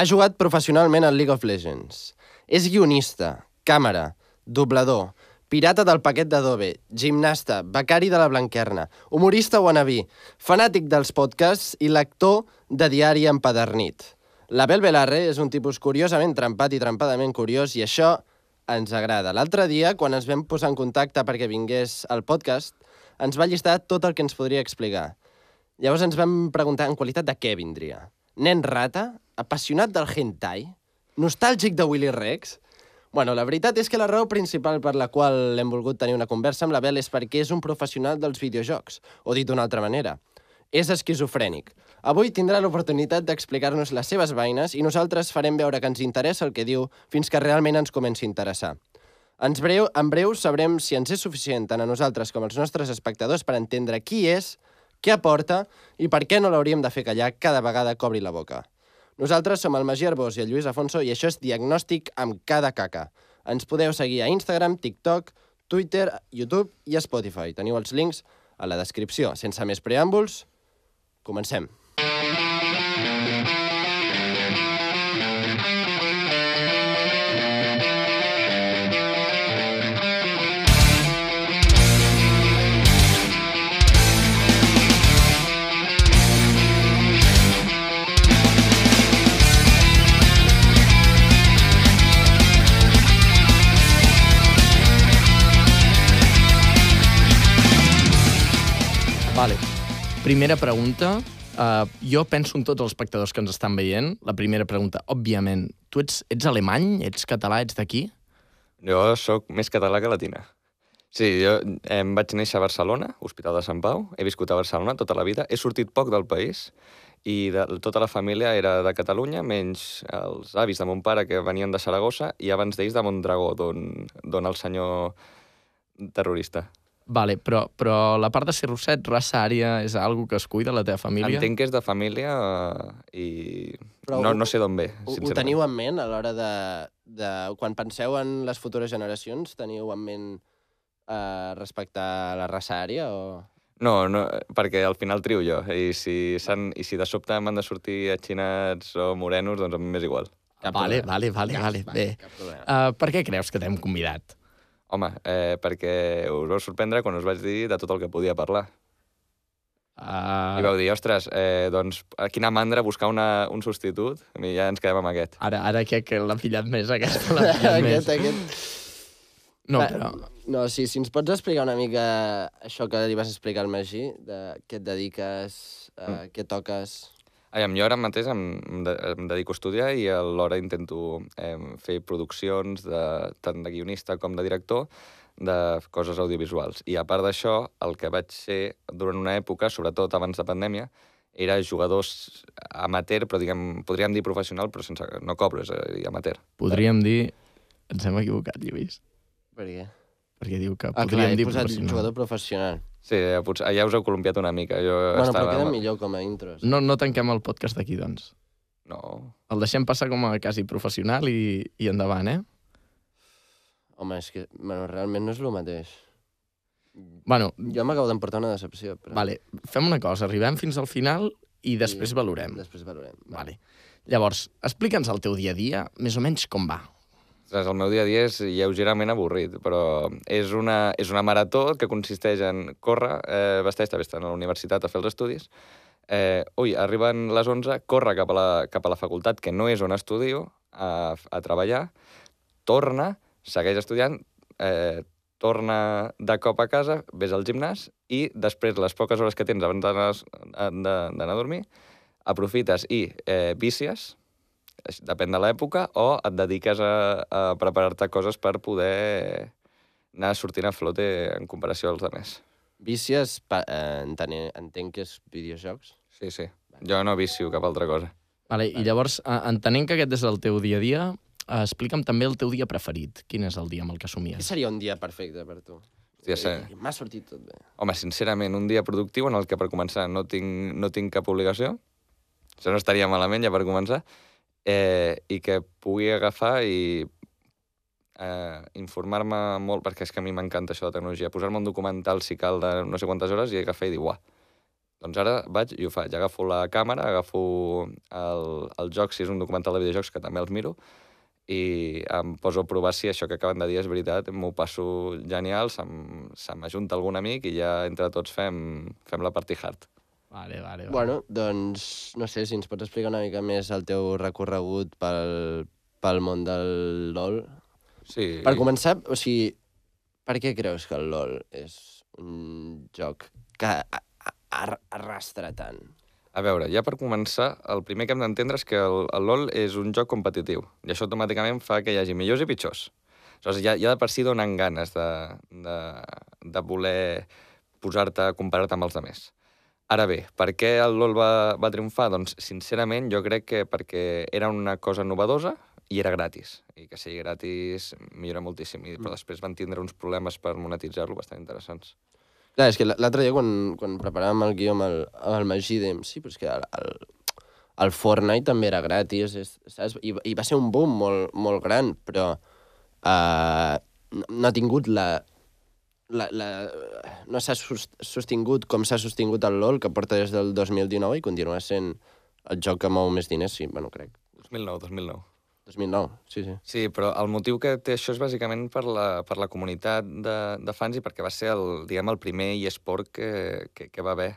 Ha jugat professionalment al League of Legends. És guionista, càmera, doblador, pirata del paquet d'Adobe, gimnasta, becari de la Blanquerna, humorista wannabe, fanàtic dels podcasts i lector de diari empadernit. L'Abel Belarre és un tipus curiosament trempat i trempadament curiós i això ens agrada. L'altre dia, quan ens vam posar en contacte perquè vingués al podcast, ens va llistar tot el que ens podria explicar. Llavors ens vam preguntar en qualitat de què vindria. Nen rata? Apassionat del hentai? Nostàlgic de Willy Rex? Bueno, la veritat és que la raó principal per la qual hem volgut tenir una conversa amb la Bel és perquè és un professional dels videojocs, o dit d'una altra manera. És esquizofrènic. Avui tindrà l'oportunitat d'explicar-nos les seves veïnes i nosaltres farem veure que ens interessa el que diu fins que realment ens comenci a interessar. Ens breu, en breu sabrem si ens és suficient tant a nosaltres com als nostres espectadors per entendre qui és, què aporta i per què no l'hauríem de fer callar cada vegada que obri la boca. Nosaltres som el Magí Arbós i el Lluís Afonso i això és Diagnòstic amb cada caca. Ens podeu seguir a Instagram, TikTok, Twitter, YouTube i Spotify. Teniu els links a la descripció. Sense més preàmbuls, comencem. Primera pregunta. Uh, jo penso en tots els espectadors que ens estan veient. La primera pregunta, òbviament, tu ets, ets alemany? Ets català? Ets d'aquí? Jo sóc més català que latina. Sí, jo em vaig néixer a Barcelona, Hospital de Sant Pau, he viscut a Barcelona tota la vida, he sortit poc del país i de, tota la família era de Catalunya, menys els avis de mon pare que venien de Saragossa i abans d'ells de Mondragó, d'on el senyor terrorista. Vale, però, però la part de ser rosset, raça ària, és algo que es cuida la teva família? Entenc que és de família eh, i Però no, ho- no sé d'on ve, Ho, ho teniu en ment a l'hora de, de... Quan penseu en les futures generacions, teniu en ment eh, respectar la raça ària o... No, no, perquè al final trio jo, i si, s'han- i si de sobte m'han de sortir atxinats o morenos, doncs a mi m'és igual. Cap vale, problema. vale, vale, vale, bé. Uh, per què creus que t'hem convidat? Home, eh, perquè us vau sorprendre quan us vaig dir de tot el que podia parlar. Uh, I vau dir, ostres, eh, doncs, a quina mandra buscar una, un substitut? I ja ens quedem amb aquest. ara, ara què, que l'ha pillat més, aquest? Pillat aquest, més. aquest... No, Va, però... No, sí, si ens pots explicar una mica això que li vas explicar al Magí, de què et dediques, uh, Mm. què toques... Aviam, jo ara mateix em, de, em dedico a estudiar i alhora intento eh, fer produccions de, tant de guionista com de director de coses audiovisuals. I a part d'això, el que vaig ser durant una època, sobretot abans de pandèmia, era jugadors amateur, però diguem, podríem dir professional, però sense, no cobro, és a dir, amateur. Podríem dir... Ens hem equivocat, Lluís. Per què? Perquè diu que Ah, clar, podríem he dir posat professional. jugador professional. Sí, eh, potser, ja us heu columpiat una mica. Jo Bueno, estava... però queda millor com a intros. No, no tanquem el podcast d'aquí, doncs. No, El deixem passar com a quasi professional i, i endavant, eh? Home, és que bueno, realment no és el mateix. Bueno, Jo m'acabo d'emportar una decepció. Però... vale, fem una cosa, arribem fins al final i després I valorem. Després valorem. Vale. Llavors, explica'ns el teu dia a dia, més o menys com va. Ostres, el meu dia a dia és lleugerament avorrit, però és una, és una marató que consisteix en córrer, eh, vesteix, també estan a la universitat a fer els estudis, eh, ui, arriben les 11, córrer cap a, la, cap a la facultat, que no és on estudio, a, a treballar, torna, segueix estudiant, eh, torna de cop a casa, ves al gimnàs i després, les poques hores que tens abans d'anar d'anar a dormir, aprofites i eh, vicies, depèn de l'època, o et dediques a, a preparar-te coses per poder anar sortint a flote en comparació als altres. Vícies, pa, eh, entenc, entenc que és videojocs. Sí, sí. Jo no vicio cap altra cosa. Vale, I llavors, eh, entenent que aquest és el teu dia a dia, eh, explica'm també el teu dia preferit. Quin és el dia amb el que Què somies? seria un dia perfecte per tu? Hòstia, sí. M'ha sortit tot bé. Home, sincerament, un dia productiu en el que, per començar, no tinc, no tinc cap obligació. Això no estaria malament, ja per començar. Eh, I que pugui agafar i eh, informar-me molt, perquè és que a mi m'encanta això de tecnologia. Posar-me un documental, si cal, de no sé quantes hores i agafar i dir, uah, Doncs ara vaig i ho faig. Agafo la càmera, agafo el, el joc, si és un documental de videojocs, que també els miro, i em poso a provar si això que acaben de dir és veritat, m'ho passo genial, se m'ajunta algun amic i ja entre tots fem, fem la party hard. Vale, vale, vale. Bueno, doncs, no sé, si ens pots explicar una mica més el teu recorregut pel, pel món del LoL. Sí, Per començar, o sigui, per què creus que el LoL és un joc que arrastra tant? A veure, ja per començar, el primer que hem d'entendre és que el, el LoL és un joc competitiu, i això automàticament fa que hi hagi millors i pitjors. Aleshores, ja, ja de per si donen ganes de, de, de voler posar-te a comparar-te amb els altres. Ara bé, per què el LoL va, va triomfar? Doncs, sincerament, jo crec que perquè era una cosa novedosa i era gratis. I que sigui gratis millora moltíssim. I, però després van tindre uns problemes per monetitzar-lo bastant interessants. Clar, és que l'altre dia, quan, quan preparàvem el guió amb el, amb el Magí, dèiem, sí, però és que el, el, el Fortnite també era gratis, és, saps? I, I va ser un boom molt, molt gran, però uh, no, no ha tingut la... la, la no s'ha sos- sostingut com s'ha sostingut el LoL, que porta des del 2019 i continua sent el joc que mou més diners, sí, bueno, crec. 2009, 2009. 2009, sí, sí. Sí, però el motiu que té això és bàsicament per la, per la comunitat de, de fans i perquè va ser el, diguem, el primer eSport que, que, que va haver.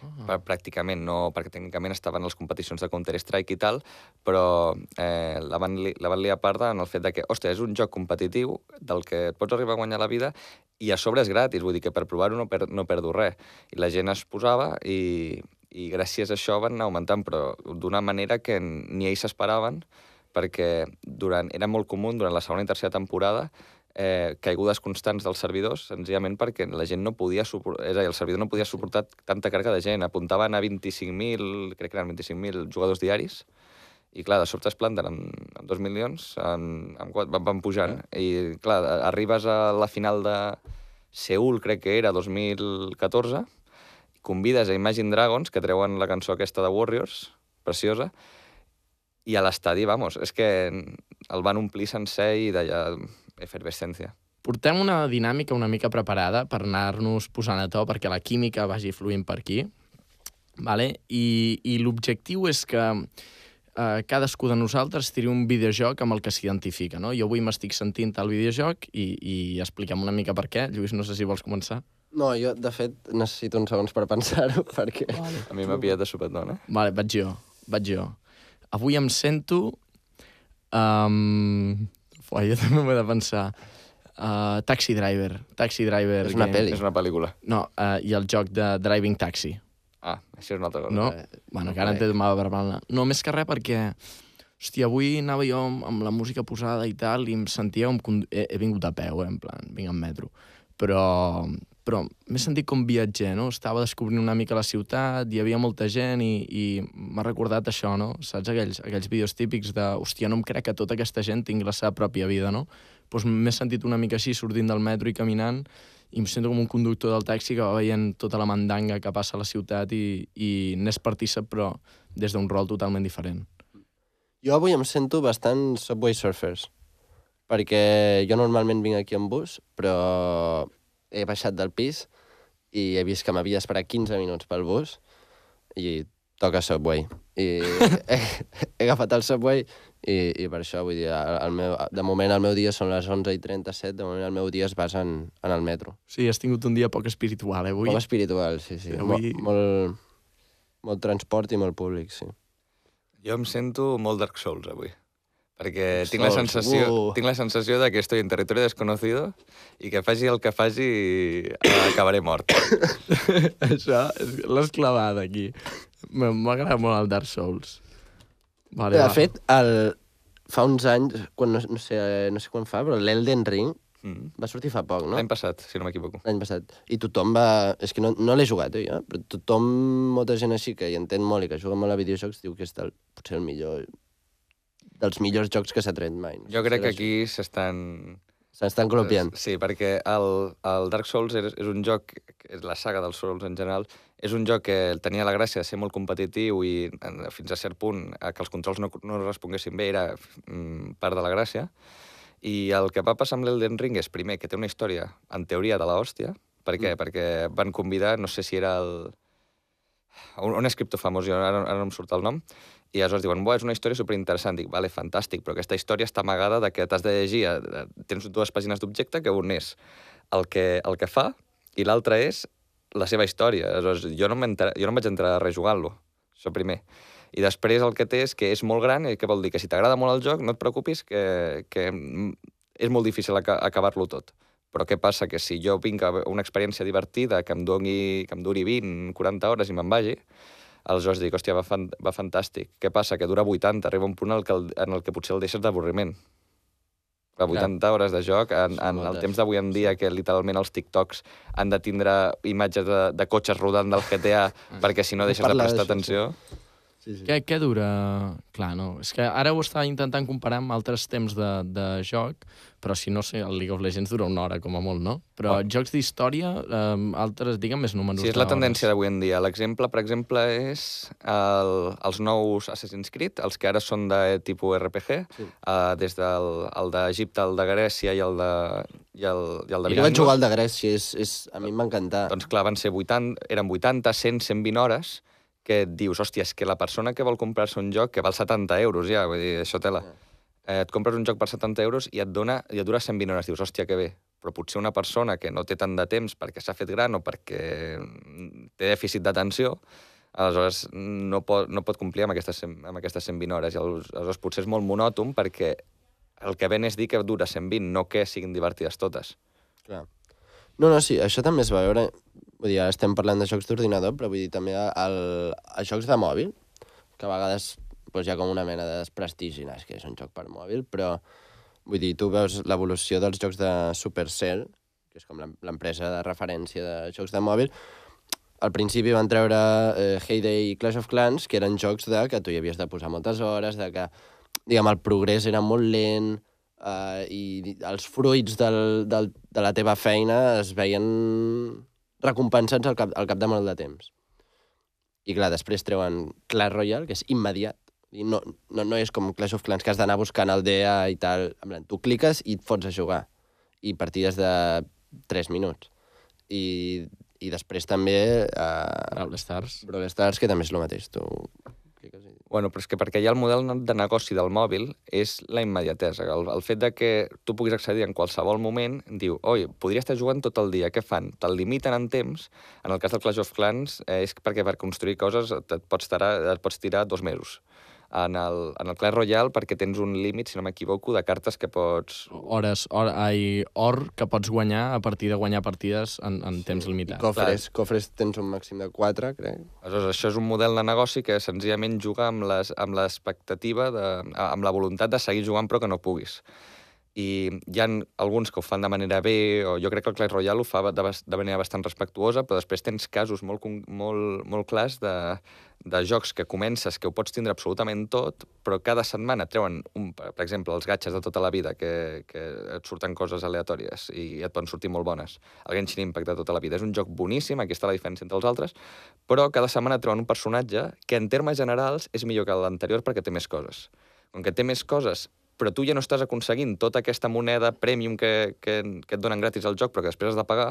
Uh pràcticament, no, perquè tècnicament estaven les competicions de Counter-Strike i tal, però eh, la, van li, la van liar a part en el fet de que, hòstia, és un joc competitiu del que et pots arribar a guanyar la vida i a sobre és gratis, vull dir que per provar-ho no, per, no perdo res. I la gent es posava i, i gràcies a això van anar augmentant, però d'una manera que ni ells s'esperaven, perquè durant, era molt comú durant la segona i tercera temporada eh, caigudes constants dels servidors, senzillament perquè la gent no podia suportar, és a dir, el servidor no podia suportar tanta càrrega de gent. Apuntaven a 25.000, crec que eren 25.000 jugadors diaris, i clar, de sobte es planten amb, amb 2 milions, en, en, quatre- van, van pujant. I clar, arribes a la final de Seul, crec que era, 2014, convides a Imagine Dragons, que treuen la cançó aquesta de Warriors, preciosa, i a l'estadi, vamos, és que el van omplir sencer i d'allà efervescència. Portem una dinàmica una mica preparada per anar-nos posant a to perquè la química vagi fluint per aquí. Vale? I, i l'objectiu és que eh, cadascú de nosaltres tiri un videojoc amb el que s'identifica. No? Jo avui m'estic sentint el videojoc i, i expliquem una mica per què. Lluís, no sé si vols començar. No, jo, de fet, necessito uns segons per pensar-ho, perquè... Vale. A mi m'ha pillat de sopetón, eh? Vale, vaig jo, vaig jo. Avui em sento... Um... Fuà, jo també m'ho he de pensar. Uh, taxi Driver. Taxi Driver. És una game. pel·li. És una pel·lícula. No, uh, i el joc de Driving Taxi. Ah, això és una altra cosa. No? Eh, bueno, no que ara en té conec. mala verbal. No, més que res perquè... Hòstia, avui anava jo amb, amb la música posada i tal, i em sentia com... He, he vingut a peu, eh, en plan, vinc en metro. Però, però m'he sentit com viatger, no? Estava descobrint una mica la ciutat, hi havia molta gent i, i m'ha recordat això, no? Saps aquells, aquells vídeos típics de hòstia, no em crec que tota aquesta gent tingui la seva pròpia vida, no? Doncs m'he sentit una mica així sortint del metro i caminant i em sento com un conductor del taxi que va veient tota la mandanga que passa a la ciutat i, i n'és partícip, però des d'un rol totalment diferent. Jo avui em sento bastant Subway Surfers, perquè jo normalment vinc aquí en bus, però he baixat del pis i he vist que m'havia d'esperar 15 minuts pel bus i toca Subway. I he, he agafat el Subway i, i per això, vull dir, el, el meu, de moment el meu dia són les 11 i 37, de moment el meu dia es basa en, en el metro. Sí, has tingut un dia poc espiritual, eh, avui? Poc espiritual, sí, sí. Avui- Mo, molt, molt transport i molt públic, sí. Jo em sento molt Dark Souls avui. Perquè tinc la, sensació, uh. tinc la sensació de que estoy en territori desconocido i que faci el que faci acabaré mort. Això, és- l'has clavat aquí. M'agrada molt el Dark Souls. Vale, de va. fet, el, fa uns anys, quan, no, no, sé, no sé quan fa, però l'Elden Ring Mm. va sortir fa poc, no? L'any passat, si no m'equivoco. L'any passat. I tothom va... És que no, no l'he jugat, eh, jo, però tothom, molta gent així que hi entén molt i que juga molt a videojocs, diu que és del, potser el millor dels millors jocs que s'ha tret mai. No? Jo crec que aquí s'estan... S'estan clopiant. Sí, perquè el, el Dark Souls és, és un joc, és la saga dels Souls en general, és un joc que tenia la gràcia de ser molt competitiu i en, fins a cert punt que els controls no, no responguessin bé era mm, part de la gràcia. I el que va passar amb l'Elden Ring és, primer, que té una història, en teoria, de la hòstia. Per què? Mm. Perquè van convidar, no sé si era el... un, un escriptor famós, jo ara, ara no em surt el nom, i aleshores diuen, és una història superinteressant. Dic, vale, fantàstic, però aquesta història està amagada de que t'has de llegir, eh, tens dues pàgines d'objecte, que un és el que, el que fa i l'altre és la seva història. Aleshores, jo no, jo no em vaig entrar a rejugant-lo, això primer. I després el que té és que és molt gran i que vol dir que si t'agrada molt el joc, no et preocupis, que, que és molt difícil acabar-lo tot. Però què passa? Que si jo vinc a una experiència divertida que em, doni, que em duri 20, 40 hores i me'n vagi, aleshores dic, hòstia, va, fan, va fantàstic. Què passa? Que dura 80, arriba un punt en el que, el, en el que potser el deixes d'avorriment. 80 Clar. hores de joc, en, en el temps d'avui en dia, que literalment els TikToks han de tindre imatges de, de cotxes rodant del GTA, perquè si no deixes de prestar atenció... Sí, sí. Què, què dura? Clar, no. És que ara ho està intentant comparar amb altres temps de, de joc, però si no sé, el League of Legends dura una hora com a molt, no? Però oh. jocs d'història, eh, altres, diguem, més números Sí, és la tendència d'avui en dia. L'exemple, per exemple, és el, els nous Assassin's Creed, els que ara són de tipus RPG, sí. uh, des del el d'Egipte, el de Grècia i el de, i el, i el de Jo vaig jugar al de Grècia, és, és, a mi m'encanta. Doncs clar, van ser 80, eren 80, 100, 120 hores, que et dius, hòstia, és que la persona que vol comprar-se un joc que val 70 euros ja, vull dir, això tela. Yeah. Eh, et compres un joc per 70 euros i et, dona, i et dura 120 hores. Dius, hòstia, que bé. Però potser una persona que no té tant de temps perquè s'ha fet gran o perquè té dèficit d'atenció, aleshores no pot, no pot complir amb aquestes, amb aquestes 120 hores. I aleshores potser és molt monòton perquè el que ven és dir que dura 120, no que siguin divertides totes. Clar. No, no, sí, això també es va veure Vull dir, ara estem parlant de jocs d'ordinador, però vull dir també el, els jocs de mòbil, que a vegades doncs, hi ha com una mena de desprestigi, no, és que és un joc per mòbil, però vull dir, tu veus l'evolució dels jocs de Supercell, que és com l'empresa de referència de jocs de mòbil, al principi van treure eh, Heyday i Clash of Clans, que eren jocs de que tu hi havies de posar moltes hores, de que, diguem, el progrés era molt lent, eh, i els fruits del, del, de la teva feina es veien recompensats al cap, al cap de molt de temps. I clar, després treuen Clash Royale, que és immediat. I no, no, no és com Clash of Clans, que has d'anar buscant el DA i tal. Plan, tu cliques i et fots a jugar. I partides de 3 minuts. I, i després també... Uh, Brawl Stars. Brawl Stars, que també és el mateix. Tu Bueno, però és que perquè ja el model de negoci del mòbil és la immediatesa. El, el fet de que tu puguis accedir en qualsevol moment, diu, oi, podria estar jugant tot el dia, què fan? Te'l limiten en temps. En el cas del Clash of Clans eh, és perquè per construir coses et pots, tirar, et pots tirar dos mesos en el, en el Clash Royale perquè tens un límit, si no m'equivoco, de cartes que pots... Hores, or, ai, or que pots guanyar a partir de guanyar partides en, en temps sí. limitat. I cofres, Clar. cofres tens un màxim de 4, crec. Aleshores, això és un model de negoci que senzillament juga amb l'expectativa, amb la voluntat de seguir jugant però que no puguis i hi ha alguns que ho fan de manera bé, o jo crec que el Clash Royale ho fa de, de manera bastant respectuosa, però després tens casos molt, molt, molt clars de, de jocs que comences, que ho pots tindre absolutament tot, però cada setmana treuen, un, per exemple, els gatxes de tota la vida, que, que et surten coses aleatòries i et poden sortir molt bones. El Genshin Impact de tota la vida. És un joc boníssim, aquí està la diferència entre els altres, però cada setmana treuen un personatge que en termes generals és millor que l'anterior perquè té més coses. Com que té més coses, però tu ja no estàs aconseguint tota aquesta moneda premium que, que, que et donen gratis al joc, però que després has de pagar,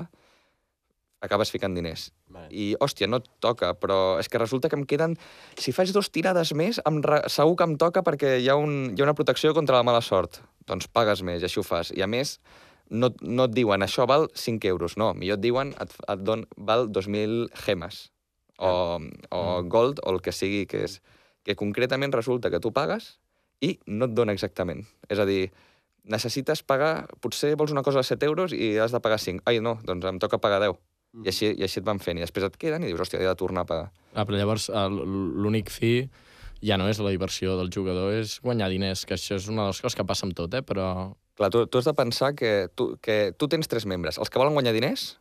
acabes ficant diners. Vale. I, hòstia, no et toca, però és que resulta que em queden... Si faig dos tirades més, em re... segur que em toca perquè hi ha, un... hi ha una protecció contra la mala sort. Doncs pagues més, i així ho fas. I, a més, no, no et diuen això val 5 euros, no. Millor et diuen et, et don, val 2.000 gemes o, o mm. gold o el que sigui que és. Que concretament resulta que tu pagues i no et dona exactament. És a dir, necessites pagar, potser vols una cosa de 7 euros i has de pagar 5. Ai, no, doncs em toca pagar 10. Mm. I, així, I així et van fent. I després et queden i dius, hòstia, he de tornar a pagar. Ah, però llavors l'únic fi ja no és la diversió del jugador, és guanyar diners, que això és una de les coses que passa amb tot, eh? però... Clar, tu, tu has de pensar que tu, que tu tens tres membres. Els que volen guanyar diners,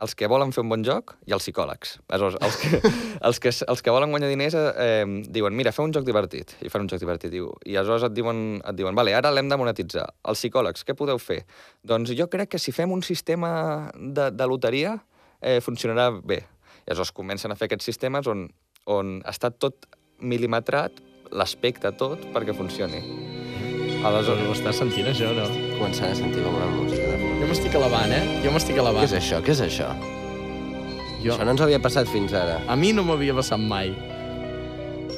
els que volen fer un bon joc i els psicòlegs. Aleshores, els que, els que, els que volen guanyar diners eh, diuen, mira, feu un joc divertit, i fan un joc divertit, diu. I aleshores et diuen, et diuen vale, ara l'hem de monetitzar. Els psicòlegs, què podeu fer? Doncs jo crec que si fem un sistema de, de loteria eh, funcionarà bé. I aleshores comencen a fer aquests sistemes on, on està tot mil·limetrat, l'aspecte tot, perquè funcioni. Aleshores, ho estàs sentint, això, no? Començant a sentir com una música de m'estic elevant, eh? Jo m'estic elevant. Què és això? Què és això? Jo, Això no ens havia passat fins ara. a mi no m'havia passat mai.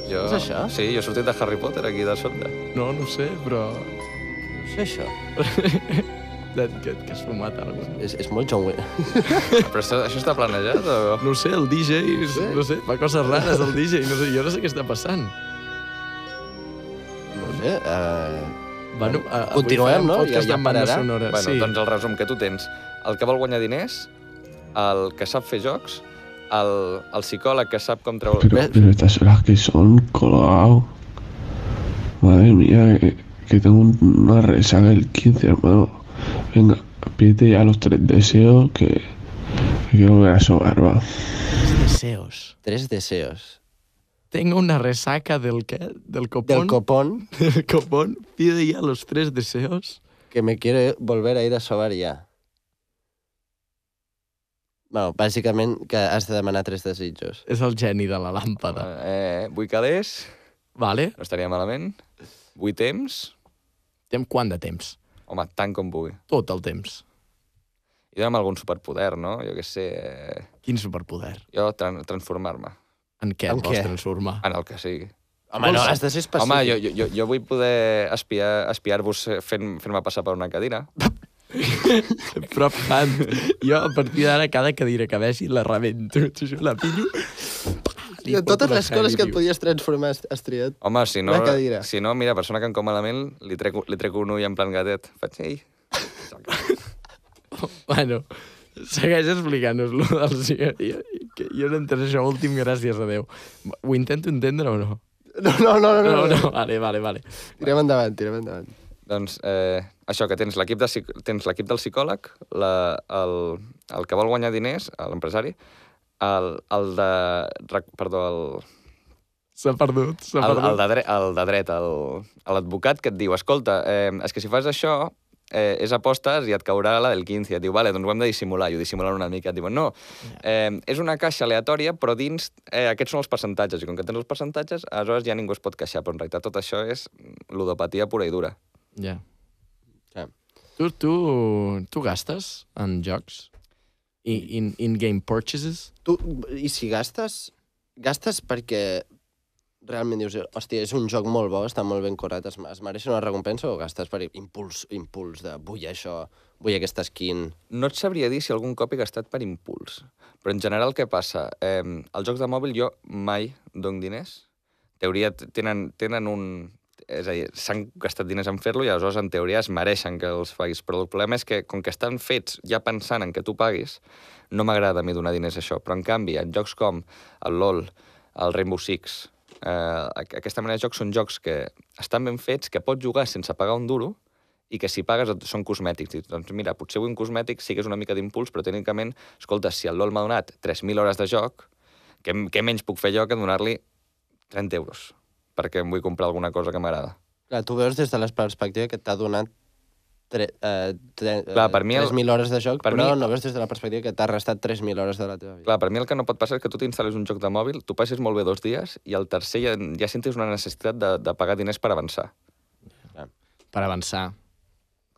Jo... És això? Sí, jo he sortit de Harry Potter aquí de sobte. No, no sé, però... No sé això. Que, que, que has fumat alguna cosa. És, és molt John Wayne. Però això, això està planejat o...? No sé, el DJ, no sé, fa coses rares el DJ, no sé, jo no sé què està passant. No sé. Uh... Bueno, a, avui Continuem, no? Ja- ja pararà? sonora. Bueno, sí. doncs el resum que tu tens. El que vol guanyar diners, el que sap fer jocs, el, el psicòleg que sap com treure... Pero, pero estas horas que son, colgado. Madre mía, que, que tengo una resaca el 15, hermano. Venga, pídete ya los tres deseos que, que quiero ver a sobar, va. Deseos. Tres deseos. Tengo una resaca del qué? Del copón. Del copón, Del copón. Pide ya los tres deseos. que me quiere volver a ir a sobar ya. Bueno, bàsicament que has de demanar tres desitjos. És el geni de la làmpada. Eh, vull calés, Vale. no estaria malament. Vull temps, Tem quant de temps? home, tant com pugui. Tot el temps. I dona'm algun superpoder, no? Jo què sé... Eh, Quin superpoder? jo tran transformar-me En què En et vols què? transformar? en el que sigui. Home, no, has de ser específic. Home, jo, jo, jo, jo vull poder espiar- espiar-vos eh, fent- fent-me passar per una cadira. Prop hand. Jo, a partir d'ara, cada cadira que vegi la rebento. La pillo... De totes les coses que et podies transformar has, triat. Home, si no, si no, mira, persona que em com malament, li trec, li trec un ull en plan gatet. Faig, ei, Bueno, segueix explicant-nos-lo del cigarrillo. Que jo no entenc això últim, gràcies a Déu. Ho intento entendre o no? No, no, no, no. No, no, no, vale, vale, vale. Tirem endavant, tirem endavant. Doncs eh, això, que tens l'equip de, tens l'equip del psicòleg, la, el, el que vol guanyar diners, l'empresari, el, el de... rec- Perdó, el, S'ha perdut, s'ha el, el, perdut. de dret, el de dret, el- l'advocat que et diu, escolta, eh, és que si fas això, eh, és apostes i et caurà la del 15. Et diu, vale, doncs ho hem de dissimular. I ho dissimulen una mica. Et diuen, no, eh, és una caixa aleatòria, però dins eh, aquests són els percentatges. I com que tens els percentatges, aleshores ja ningú es pot queixar. Però en realitat tot això és ludopatia pura i dura. Ja. Ja. Tu, tu, tu gastes en jocs? In- In- In-game purchases? Tu, i si gastes, gastes perquè realment dius, hòstia, és un joc molt bo, està molt ben corat, es, es mereix una recompensa o gastes per impuls, impuls de vull això, vull aquesta skin... No et sabria dir si algun cop he gastat per impuls. Però en general què passa? Eh, els jocs de mòbil jo mai dono diners. Teoria tenen, tenen un... És a dir, s'han gastat diners en fer-lo i aleshores en teoria es mereixen que els facis. Però el problema és que com que estan fets ja pensant en que tu paguis, no m'agrada a mi donar diners a això. Però en canvi, en jocs com el LoL, el Rainbow Six, eh, aqu- aquesta mena de jocs són jocs que estan ben fets, que pots jugar sense pagar un duro, i que si pagues són cosmètics. I, doncs mira, potser vull un cosmètic, sí que és una mica d'impuls, però tècnicament, escolta, si el LoL m'ha donat 3.000 hores de joc, què, què menys puc fer jo que donar-li 30 euros? Perquè em vull comprar alguna cosa que m'agrada. Clar, tu veus des de la perspectiva que t'ha donat tre, eh, tre, Clar, per mi el- 3.000 hores de joc, per però mi- no veus des de la perspectiva que t'ha restat 3.000 hores de la teva vida. Clar, per mi el que no pot passar és que tu t'instal·les un joc de mòbil, tu passes molt bé dos dies i al tercer ja, ja sentis una necessitat de, de pagar diners per avançar. per avançar.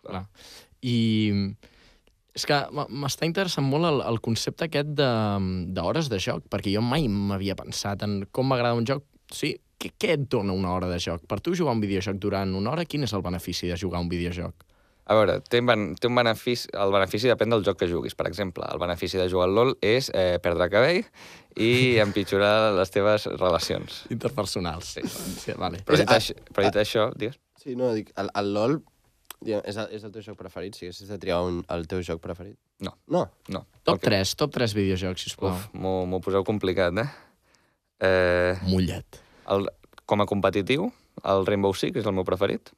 Clar. I és que m- m'està interessant molt el, el concepte aquest de- d'hores de, de joc, perquè jo mai m'havia pensat en com m'agrada un joc. Sí, què, què et dona una hora de joc? Per tu jugar un videojoc durant una hora, quin és el benefici de jugar un videojoc? A veure, té, un té un benefici, el benefici depèn del joc que juguis. Per exemple, el benefici de jugar al LoL és eh, perdre cabell i empitjorar les teves relacions. Interpersonals. Sí. sí vale. Però dit, ah, això, però dit això, digues. Sí, no, dic, el, el LOL diguem, és, el, és el teu joc preferit, si haguessis de triar un, el teu joc preferit. No. No? No. Top Ok. 3, top 3 videojocs, sisplau. Uf, m'ho m'ho poseu complicat, eh? eh Mullet. el, com a competitiu, el Rainbow Six és el meu preferit,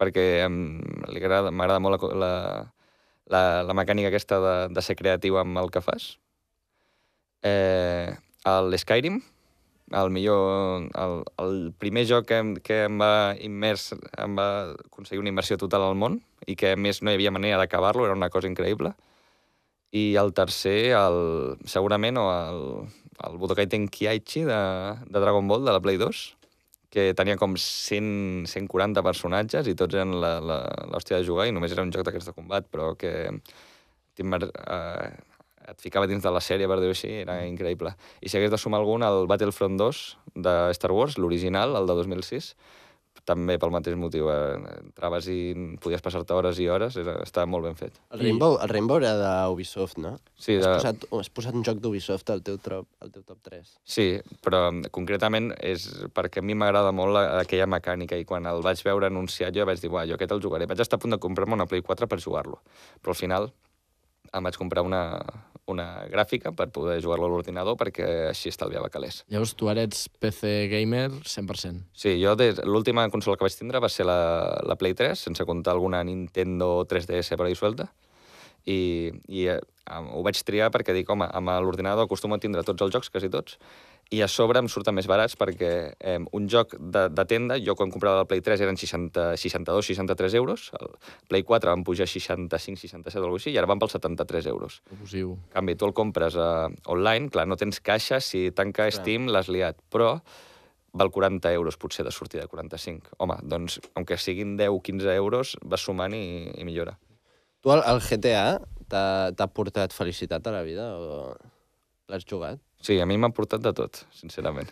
perquè m'agrada molt la, la, la, la mecànica aquesta de, de ser creatiu amb el que fas. Eh, el Skyrim, el millor, el, el primer joc que, que em va immers, em va aconseguir una immersió total al món i que a més no hi havia manera d'acabar-lo, era una cosa increïble. I el tercer, el, segurament, o el, el Budokai Tenkaichi de, de Dragon Ball, de la Play 2, que tenia com 100, 140 personatges i tots eren l'hòstia de jugar i només era un joc d'aquests de combat, però que t'immer- eh, et ficava dins de la sèrie, per dir-ho així, era increïble. I si hagués de sumar algun, el Battlefront 2 de Star Wars, l'original, el de 2006, també pel mateix motiu. Eh? Entraves i podies passar-te hores i hores, era, estava molt ben fet. El Rainbow, el Rainbow era d'Ubisoft, no? Sí, Has, de... posat, has posat un joc d'Ubisoft al, teu top, al teu top 3. Sí, però mm, concretament és perquè a mi m'agrada molt la, aquella mecànica i quan el vaig veure anunciat jo vaig dir, uah, jo aquest el jugaré. Vaig estar a punt de comprar-me una Play 4 per jugar-lo, però al final em vaig comprar una, una gràfica per poder jugar-lo a l'ordinador perquè així estalviava calés. Llavors tu ara ets PC gamer 100%. Sí, jo des... l'última consola que vaig tindre va ser la, la Play 3, sense comptar alguna Nintendo 3DS per ahí suelta, i, i eh, ho vaig triar perquè dic, home, amb l'ordinador acostumo a tindre tots els jocs, quasi tots, i a sobre em surten més barats perquè eh, un joc de, de tenda, jo quan comprava el Play 3 eren 60, 62, 63 euros, el Play 4 van pujar a 65, 67 o alguna així, i ara van pels 73 euros. Abusiu. En canvi, tu el compres uh, online, clar, no tens caixa, si tanca Steam l'has liat, però val 40 euros potser de sortida, 45. Home, doncs, aunque siguin 10 o 15 euros, vas sumant i, i millora. Tu, el, el GTA, t'ha portat felicitat a la vida o l'has jugat? Sí, a mi m'ha portat de tot, sincerament.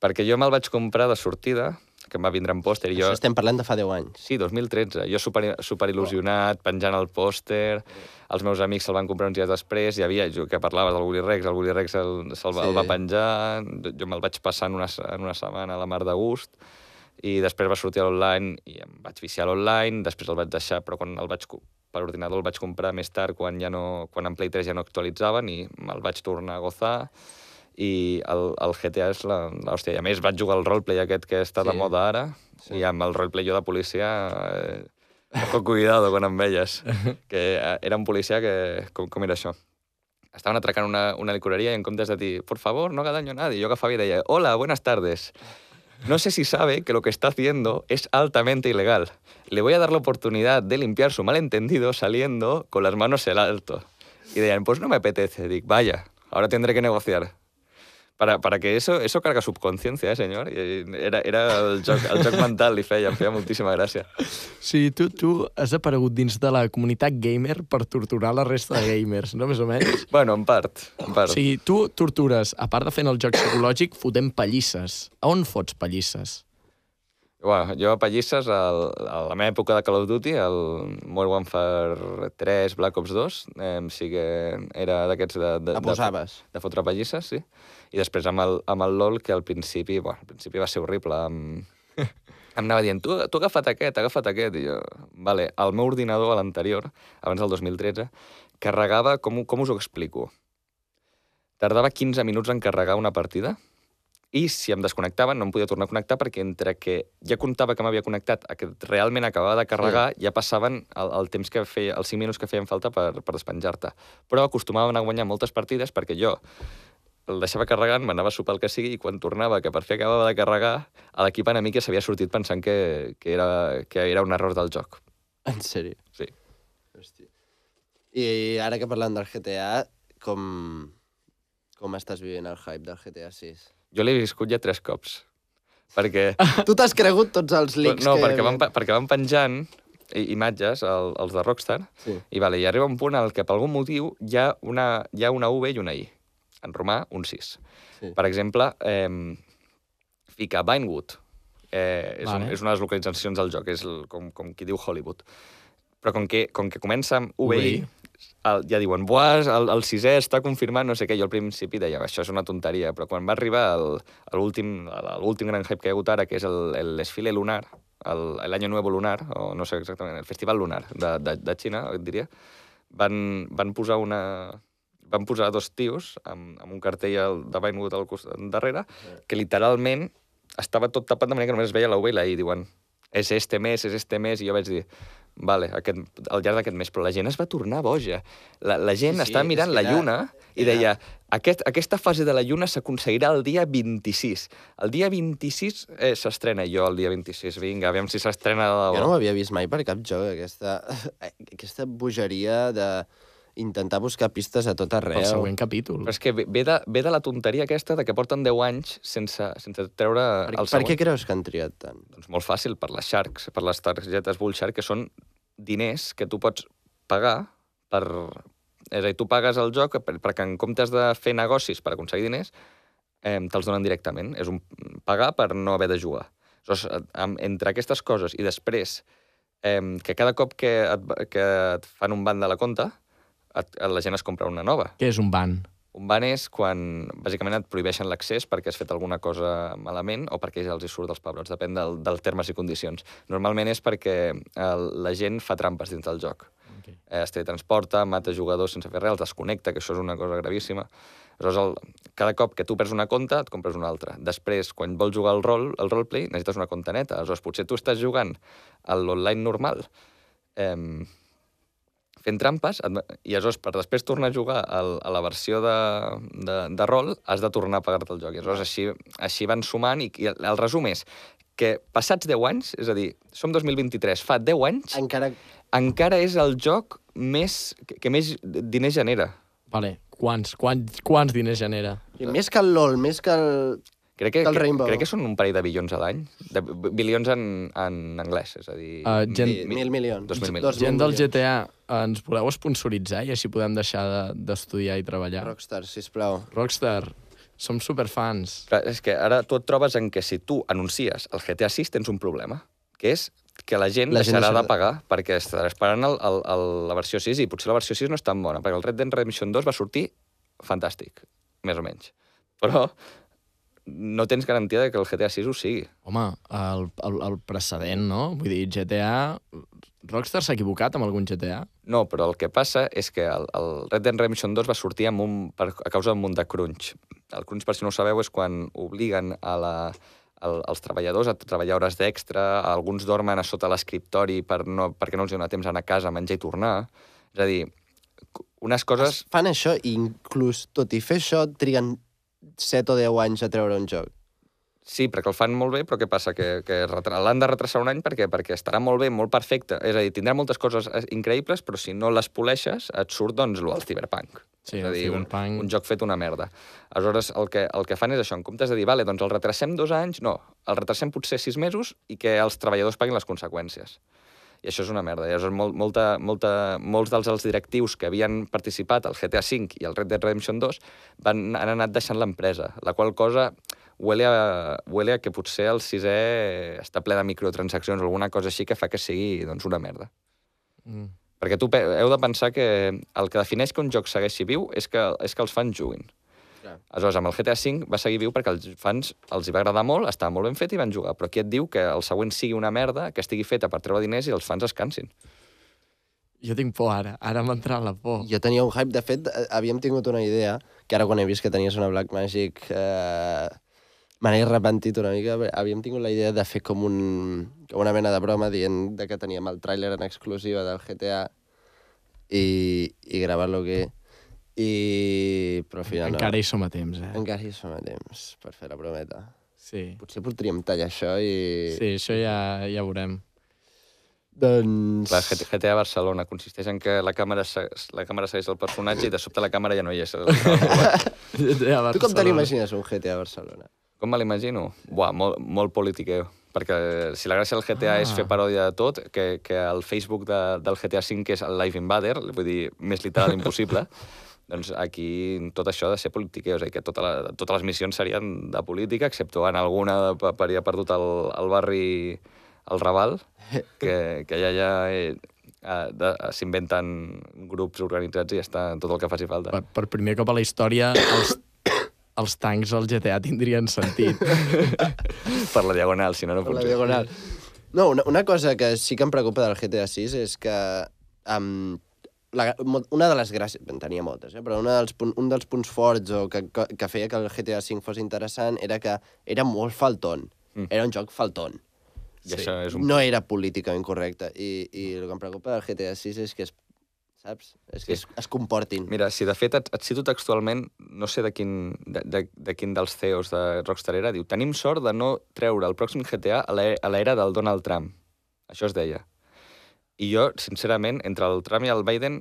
Perquè jo me'l vaig comprar de sortida, que em va vindre en pòster, Jo... Això estem parlant de fa 10 anys. Sí, 2013. Jo super, super il·lusionat, penjant el pòster, els meus amics se'l van comprar uns dies després, hi havia, jo que parlava del Willy Rex, el Willy Rex se'l se Sí. el va penjar, jo me'l vaig passar en una, en una setmana a la mar de gust, i després va sortir a l'online i em vaig viciar a l'online, després el vaig deixar, però quan el vaig, per ordinador el vaig comprar més tard, quan, ja no, quan en Play 3 ja no actualitzaven, i me'l vaig tornar a gozar, i el, el GTA és la, la hòstia. I a més vaig jugar al roleplay aquest que està de Sí. moda ara, i amb el roleplay jo de policia... Eh, Ojo, cuidado quan em veies. Que eh, era un policia que... Com, com era això? Estaven atracant una, una licoreria i en comptes de dir, por favor, no haga daño a nadie, jo agafava i deia, hola, buenas tardes. No sé si sabe que lo que está haciendo es altamente ilegal. Le voy a dar la oportunidad de limpiar su malentendido saliendo con las manos en alto. Y decían, pues no me apetece. Dic, vaya, ahora tendré que negociar. Para, para que eso, eso carga subconsciencia, eh, senyor? I era, era el, joc, el joc mental, li feia, em feia moltíssima gràcia. Sí, tu, tu has aparegut dins de la comunitat gamer per torturar la resta de gamers, no? Més o menys. Bueno, en part, en part. O sigui, tu tortures, a part de fent el joc psicològic, fotent pallisses. A on fots pallisses? Bueno, jo a pallisses, el, a la meva època de Call of Duty, el Modern Warfare 3, Black Ops 2, eh, sí que era d'aquests de, de, de, de fotre pallisses, sí. I després amb el, amb el LOL, que al principi, bueno, al principi va ser horrible. Em, em anava dient, tu, tu agafat aquest, agafat aquest. I jo, vale, el meu ordinador, a l'anterior, abans del 2013, carregava, com, com us ho explico? Tardava 15 minuts en carregar una partida i si em desconnectava no em podia tornar a connectar perquè entre que ja comptava que m'havia connectat a que realment acabava de carregar, sí. ja passaven el, el temps que feia, els 5 minuts que feien falta per, per despenjar-te. Però acostumaven a guanyar moltes partides perquè jo el deixava carregant, m'anava a sopar el que sigui, i quan tornava, que per fi acabava de carregar, a l'equip enemic ja s'havia sortit pensant que, que, era, que era un error del joc. En sèrio? Sí. Hòstia. I ara que parlant del GTA, com, com estàs vivint el hype del GTA 6? Jo l'he viscut ja tres cops. Perquè Tu t'has cregut tots els leaks no, que... hi perquè van, perquè van penjant imatges, el, els de Rockstar, Sí. i, vale, i arriba un punt el que per algun motiu hi ha una, hi ha una V i una I. En romà, un 6. Sí. Per exemple, eh, fica Vinewood. Eh, és, Vale. un, és una de les localitzacions del joc, és el, com, com qui diu Hollywood. Però com que, com que comença amb VI, el, ja diuen, buah, el, el sisè està confirmat, no sé què. Jo al principi deia, això és una tonteria, però quan va arribar l'últim gran hype que hi ha hagut ara, que és desfile lunar, Año Nuevo Lunar, o no sé exactament, el Festival Lunar de, de, de Xina, diria, van, van posar una van posar dos tios amb, amb un cartell al- de Vinewood al costat darrere, que literalment estava tot tapat de manera que només es veia la V i la I. Diuen, és este mes, és este mes, i jo vaig dir, vale, aquest, al llarg d'aquest mes, però la gent es va tornar boja. La, la gent Sí, sí, estava mirant la era- lluna i era- deia, aquest, aquesta fase de la lluna s'aconseguirà el dia 26. El dia 26 eh, s'estrena, jo el dia 26, vinga, aviam si s'estrena de debò. Jo no ho havia vist mai per cap joc, aquesta, aquesta bogeria de intentar buscar pistes a tot arreu. El següent capítol. Però és que ve, ve, de, ve de la tonteria aquesta de que porten 10 anys sense, sense treure Per, el per següent. què creus que han triat tant? Doncs molt fàcil, per les Sharks, per les targetes Bull Shark, que són diners que tu pots pagar per, És a dir, tu pagues el joc per- perquè en comptes de fer negocis per aconseguir diners, eh, te'ls donen directament. És un pagar per no haver de jugar. Aleshores, amb- entre aquestes coses i després eh, que cada cop que et, que et fan un ban de la compta, et, la gent es compra una nova. Què és un ban? Un ban és quan, bàsicament, et prohibeixen l'accés perquè has fet alguna cosa malament o perquè els hi surt dels pebrots, depèn del, dels termes i condicions. Normalment és perquè el, la gent fa trampes dins del joc. Okay. Eh, es teletransporta, mata jugadors sense fer res, els desconnecta, que això és una cosa gravíssima. Aleshores, el, cada cop que tu perds una compte, et compres una altra. Després, quan vols jugar al rol, al roleplay, necessites una compte neta. Aleshores, potser tu estàs jugant a l'online normal, eh, fent trampes, et- i aleshores per després tornar a jugar al, a la versió de, de, de rol, has de tornar a pagar-te el joc. I aleshores així, així van sumant, i, i el, el resum és que passats 10 anys, és a dir, som 2023, fa 10 anys, Encara... encara és el joc més, que, que més diners genera. Vale, quants, quants, quants diners genera? I més que el LOL, més que el... Crec que, Del que, Rainbow. crec que són un parell de bilions a l'any. De bi- bilions en, en anglès, és a dir... Uh, gent- Mil, mil milions. Dos mil milions. Dos mil Gent del. GTA, ens voleu sponsoritzar i així podem deixar de- d'estudiar i treballar? Rockstar, sisplau. Rockstar, som superfans. Clar, és que ara tu et trobes en què si tu anuncies el GTA 6 tens un problema, que és que la gent La la gent deixarà deixarà- de pagar perquè estarà esperant el, el, el, la versió 6 i potser la versió 6 no és tan bona, perquè el Red Dead Redemption 2 va sortir fantàstic, més o menys. Però no tens garantia de que el GTA 6 ho sigui. Home, el, el, el precedent, no? Vull dir, GTA... Rockstar s'ha equivocat amb algun GTA? No, però el que passa és que el, el Red Dead Redemption 2 va sortir amb un, per, a causa d'un munt de crunch. El crunch, per si no ho sabeu, és quan obliguen a la, el, els treballadors a treballar hores d'extra, alguns dormen a sota l'escriptori per no, perquè no els dona temps d'anar a casa, a menjar i tornar. És a dir, unes coses... Fan això i inclús, tot i fer això, triguen 7 o 10 anys a treure un joc. Sí, perquè el fan molt bé, però què passa? Que, que l'han de retrasar un any perquè perquè estarà molt bé, molt perfecte. És a dir, tindrà moltes coses eh, increïbles, però si no les poleixes, et surt, doncs, el Cyberpunk. Sí, és a dir, un, Cyberpunk- un joc fet una merda. Aleshores, el que, el que fan és això, en comptes de dir, vale, doncs el retrasem dos anys, no, el retrasem potser sis mesos i que els treballadors paguin les conseqüències. I això és una merda. Aleshores, molt, molta, molta, molts dels alts directius que havien participat al GTA V i al Red Dead Redemption 2 van, han anat deixant l'empresa, la qual cosa huele a, huele a que potser el sisè està ple de microtransaccions o alguna cosa així que fa que sigui doncs, una merda. Mm. Perquè tu heu de pensar que el que defineix que un joc segueixi viu és que, és que els fans juguin. Clar. Aleshores, amb el GTA V va seguir viu perquè als fans els hi va agradar molt, estava molt ben fet i van jugar. Però aquí et diu que el següent sigui una merda, que estigui feta per treure diners i els fans es cansin. Jo tinc por ara. Ara m'ha entrat la por. Jo tenia un hype, de fet, havíem tingut una idea, que ara quan he vist que tenies una Black Magic eh, me n'he arrepentit una mica, havíem tingut la idea de fer com, un, com una mena de broma dient de que teníem el tràiler en exclusiva del GTA i, i gravar-lo aquí. I... Però al final Encara no. hi som a temps, eh? Encara hi som a temps per fer la brometa. Sí. Potser podríem tallar això i... Sí, això ja, ja veurem. Doncs... La GTA Barcelona consisteix en que la càmera, se- la càmera segueix el personatge i de sobte la càmera ja no hi és. Tu com te l'imagines, un GTA Barcelona? Com me l'imagino? Buah, molt, molt politiqueo. Perquè si la gràcia del GTA ah. és fer paròdia de tot, que, que el Facebook de, del GTA V, que és el Live Invader, vull dir, més literal impossible, doncs aquí tot això ha de ser és a dir, que tota la, totes les missions serien de política, excepte en alguna de, per haver perdut el, el barri, el Raval, que, que allà ja eh, s'inventen grups organitzats i ja està tot el que faci falta. Per, per primer cop a la història, els, els tancs al GTA tindrien sentit. per la diagonal, si no, no Per la funciona. diagonal. No, una, una cosa que sí que em preocupa del GTA 6 és que um, la, una de les gràcies, en tenia moltes, eh, però una dels, un dels punts forts o que, que, que feia que el GTA 5 fos interessant era que era molt falton. Mm. Era un joc falton. I això és un... No era políticament correcte. I, I el que em preocupa del GTA 6 és que es, saps? És que es, es comportin. Mira, si de fet et, et cito textualment, no sé de quin, de, de, de quin dels CEOs de Rockstar era, diu tenim sort de no treure el pròxim GTA a l'e- a l'era del Donald Trump. Això es deia. I jo, sincerament, entre el Trump i el Biden,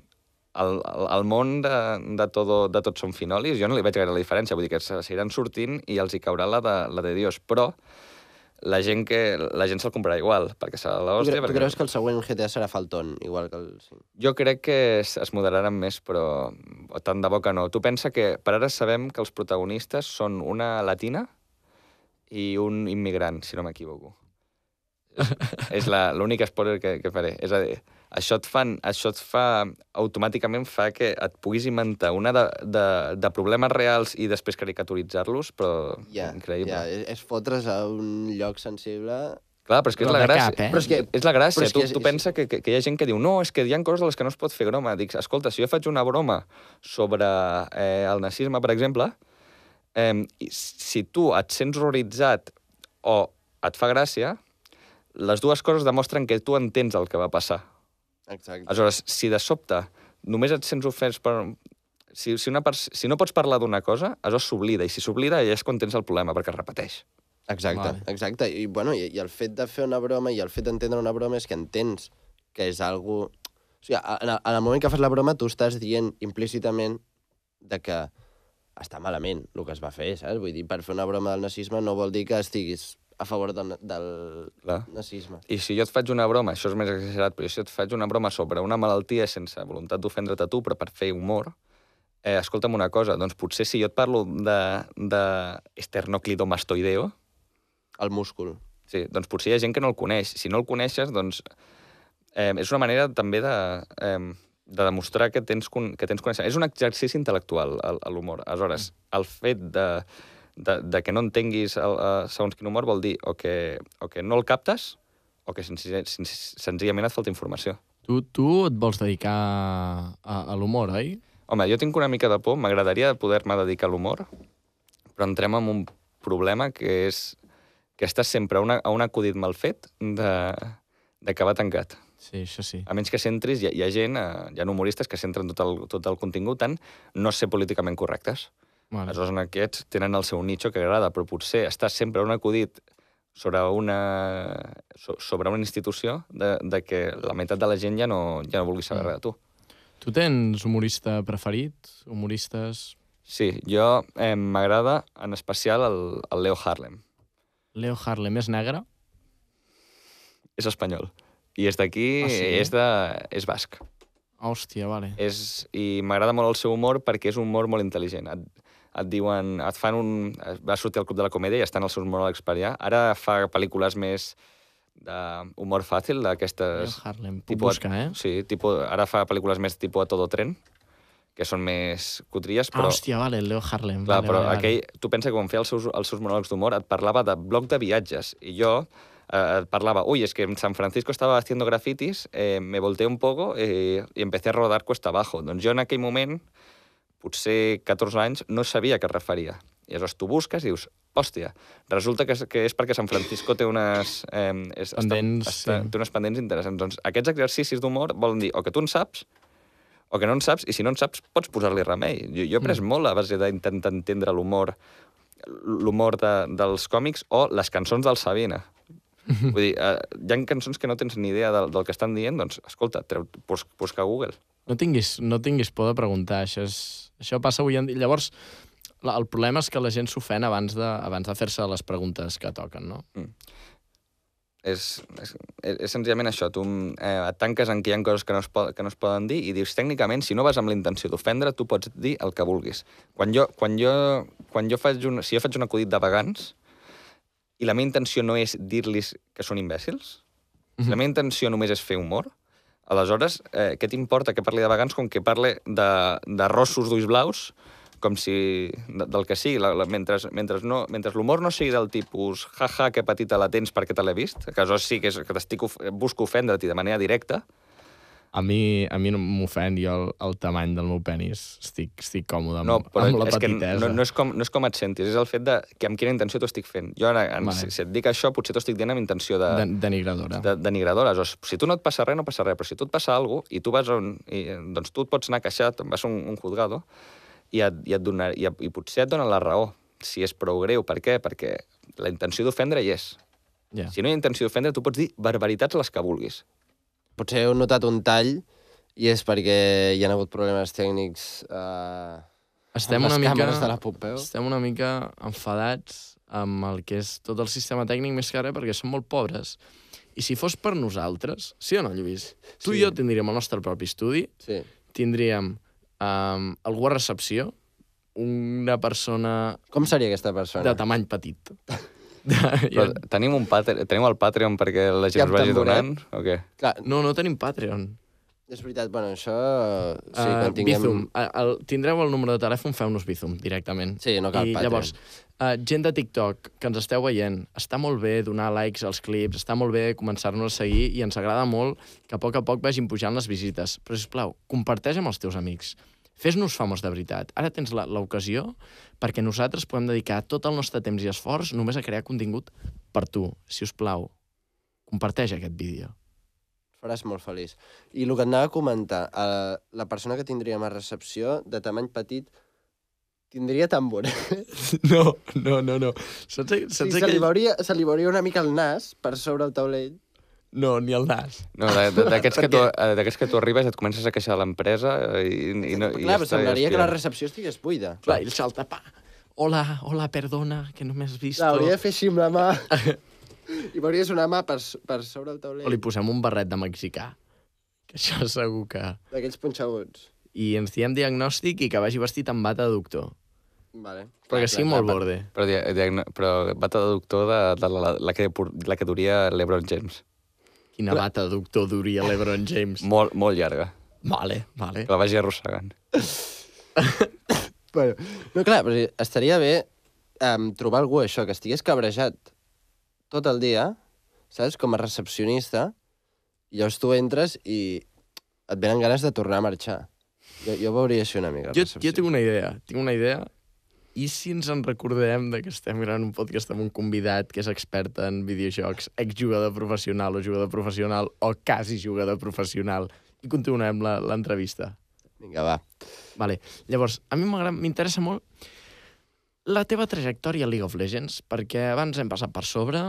el, el, el món de, de, todo, de tots són finolis, jo no li veig gaire la diferència. Vull dir que se- seguiran sortint i els hi caurà la de, la de Dios. Però la gent, que, la gent se'l comprarà igual, perquè serà l'hòstia. tu perquè... creus que el següent GTA serà Falton, igual que el 5? Jo crec que es, es moderaran més, però tant de bo que no. Tu pensa que per ara sabem que els protagonistes són una latina i un immigrant, si no m'equivoco. És, l'únic spoiler que, que faré. És a dir, això et, fan, això et fa, automàticament fa que et puguis inventar una de, de, de problemes reals i després caricaturitzar-los, però Ja, increïble. ja, és, és fotre's a un lloc sensible... Clar, però és que és la gràcia. cap, eh? Però és, que, és la gràcia. Però és tu, que és- tu pensa que, que, que hi ha gent que diu no, és que hi ha coses de les que no es pot fer broma. Dic, escolta, si jo faig una broma sobre eh, el nazisme, per exemple, eh, si tu et sents horroritzat o et fa gràcia, les dues coses demostren que tu entens el que va passar. Exacte. Aleshores, si de sobte només et sents ofès per... Si, si, una pers... si no pots parlar d'una cosa, això s'oblida, i si s'oblida ja és quan tens el problema, perquè es repeteix. Exacte, Vale. exacte. I, bueno, i, i el fet de fer una broma i el fet d'entendre una broma és que entens que és algo... O sigui, en el, en el moment que fas la broma tu estàs dient implícitament de que està malament el que es va fer, saps? Vull dir, per fer una broma del nazisme no vol dir que estiguis a favor del, del Clar. nazisme. I si jo et faig una broma, això és més exagerat, però si et faig una broma sobre una malaltia sense voluntat d'ofendre't a tu, però per fer humor, eh, escolta'm una cosa, doncs potser si jo et parlo de, de esternocleidomastoideo, El múscul. sí, doncs potser hi ha gent que no el coneix. Si no el coneixes, doncs eh, és una manera també de, eh, de demostrar que tens, que tens coneixement. És un exercici intel·lectual, el- l'humor. Aleshores, el fet de, de, de que no entenguis el, uh, segons quin humor vol dir o que, o que no el captes o que senzi sen senzillament et falta informació. Tu, tu et vols dedicar a, a l'humor, oi? Home, jo tinc una mica de por, m'agradaria poder-me dedicar a l'humor, però entrem en un problema que és que estàs sempre a, una, a un acudit mal fet de, d'acabar tancat. Sí, això sí. A menys que centris, hi ha, hi ha gent, eh, hi ha humoristes que centren tot el, tot el contingut en no ser políticament correctes. Vale. Aleshores, en aquests tenen el seu nicho que agrada, però potser estàs sempre un acudit sobre una, so, sobre una institució de, de que la meitat de la gent ja no, ja no vulgui saber Mm. res de tu. Tu tens humorista preferit? Humoristes... Sí, jo eh, m'agrada en especial el, el Leo Harlem. Leo Harlem és negre? És espanyol. I és d'aquí, Ah, sí? és, de, és basc. Hòstia, vale. És, I m'agrada molt el seu humor perquè és un humor molt intel·ligent. Et, et diuen, et fan un... Va sortir al Club de la Comèdia i estan els seus monòlegs per allà. Ara fa pel·lícules més d'humor fàcil, d'aquestes... Harlem. Puc tipus- buscar, eh? Sí, tipus, ara fa pel·lícules més tipus a todo tren, que són més cutries, Ah, però... hòstia, vale, Leo Harlem. Clar, vale, però vale, aquell, tu pensa que quan feia els seus, els seus monòlegs d'humor et parlava de blog de viatges i jo eh, et parlava, uy, es que en San Francisco estaba haciendo grafitis, eh, me volteé un poco eh, y empecé a rodar cuesta abajo. Doncs jo en aquell moment, potser 14 anys, no sabia a què es referia. I aleshores tu busques i dius, hòstia, resulta que és, que és perquè San Francisco té unes... Eh, és, Pendents, està, sí. té unes pendents interessants. Doncs aquests exercicis d'humor volen dir o que tu en saps o que no en saps, i si no en saps, pots posar-li remei. Jo, jo he après mm. molt a base d'intentar entendre l'humor l'humor de, dels còmics o les cançons del Sabina. Vull dir, eh, hi ha cançons que no tens ni idea del, del que estan dient, doncs, escolta, treu, bus, busca a Google. No tinguis, no tinguis por de preguntar, això, és, això passa avui en dia. Llavors, la, el problema és que la gent s'ofèn abans de, abans de fer-se les preguntes que toquen, no? És, és, és, és senzillament això, tu eh, et tanques en que hi ha coses que no, es po que no es poden dir i dius, tècnicament, si no vas amb la intenció d'ofendre, tu pots dir el que vulguis. Quan jo, quan jo, quan jo faig un, si jo faig un acudit de vegans i la meva intenció no és dir-los que són imbècils, si la meva intenció només és fer humor, aleshores, eh, què t'importa que parli de vegans com que parle de, de rossos d'ulls blaus, com si... de, del que sigui, la, la, mentre, mentre, no, mentre l'humor no sigui del tipus jaja, que petita la tens perquè te l'he vist, que això sí que, és, que t'estic busco ofendre't i de manera directa, A mi, a mi no m'ofèn, jo el, el tamany del meu penis estic, estic còmode amb, no, però amb la és que petitesa. no, no, és com, no és com et sentis, és el fet de que amb quina intenció t'ho estic fent. Jo ara, en, Vale. si, si et dic això, potser t'ho estic dient amb intenció de, De, denigradora. de, denigradora. Aleshores, si tu no et passa res, no passa res, però si tu et passa alguna cosa i tu vas on... I, doncs tu et pots anar queixat, vas a un, un juzgado i, et, i, et donar, i, i potser et donen la raó, si és prou greu. Per què? Perquè la intenció d'ofendre hi és. Ja. Si no hi ha intenció d'ofendre, tu pots dir barbaritats les que vulguis. Potser heu notat un tall i és perquè hi ha hagut problemes tècnics eh, Estem amb una les mica... càmeres de la Pompeu. Estem una mica enfadats amb el que és tot el sistema tècnic més que ara perquè són molt pobres. I si fos per nosaltres, sí o no, Lluís? Tu Sí. i jo tindríem el nostre propi estudi, Sí. tindríem um, algú a recepció, una persona Com seria aquesta persona? de tamany petit. Però tenim, un patre... tenim el Patreon perquè la gent us vagi tamboret? donant, o què? Clar, no, no tenim Patreon. és veritat, bueno, això... Sí, Uh, quan tinguem... Bizum. Uh, el, tindreu el número de telèfon, feu-nos Bizum directament. Sí, no cal I Patreon. llavors, uh, gent de TikTok que ens esteu veient, està molt bé donar likes als clips, està molt bé començar-nos a seguir i ens agrada molt que a poc a poc vagin pujant les visites. Però, sisplau, comparteix amb els teus amics. Fes-nos famós de veritat. Ara tens la- l'ocasió perquè nosaltres podem dedicar tot el nostre temps i esforç només a crear contingut per tu. Si us plau, comparteix aquest vídeo. faràs molt feliç. I el que et anava a comentar, eh, la persona que tindríem a recepció, de tamany petit, tindria tambor. No, no, no, no. Saps, Sí, saps se, li aquell... veuria, se li veuria una mica el nas per sobre el taulell. No, ni el nas. No, de- de- d'aquests que, tu, eh, que tu arribes et comences a queixar de l'empresa i, i, no, i Clar, però està- semblaria que la recepció estigués buida. Clar, i el salta, pa. Hola, hola, perdona, que no m'has vist. Clar, hauria de fer així amb la mà. I veuries una mà per, per sobre el O li posem un barret de mexicà. Que això segur que... D'aquells punxaguts. I ens diem diagnòstic i que vagi vestit amb bata de doctor. Vale. Però que sigui molt borde. Però, però bata de doctor de, de la, la, que, por- la que duria l'Ebron James. Quina bata de doctor duria l'Ebron James. Molt, molt llarga. Vale, vale. Que la vagi arrossegant. Bueno, no, clar, però estaria bé um, trobar algú, això, que estigués cabrejat tot el dia, saps? Com a recepcionista, i llavors tu entres i et venen ganes de tornar a marxar. Jo, jo veuria així una mica. Jo, jo tinc una idea, tinc una idea. I si ens en recordem de que estem gravant un podcast amb un convidat que és expert en videojocs, exjugador professional o jugador professional o quasi jugador professional, i continuem la- l'entrevista. Vinga, va. Vale. Llavors, a mi m'interessa molt la teva trajectòria a League of Legends, perquè abans hem passat per sobre,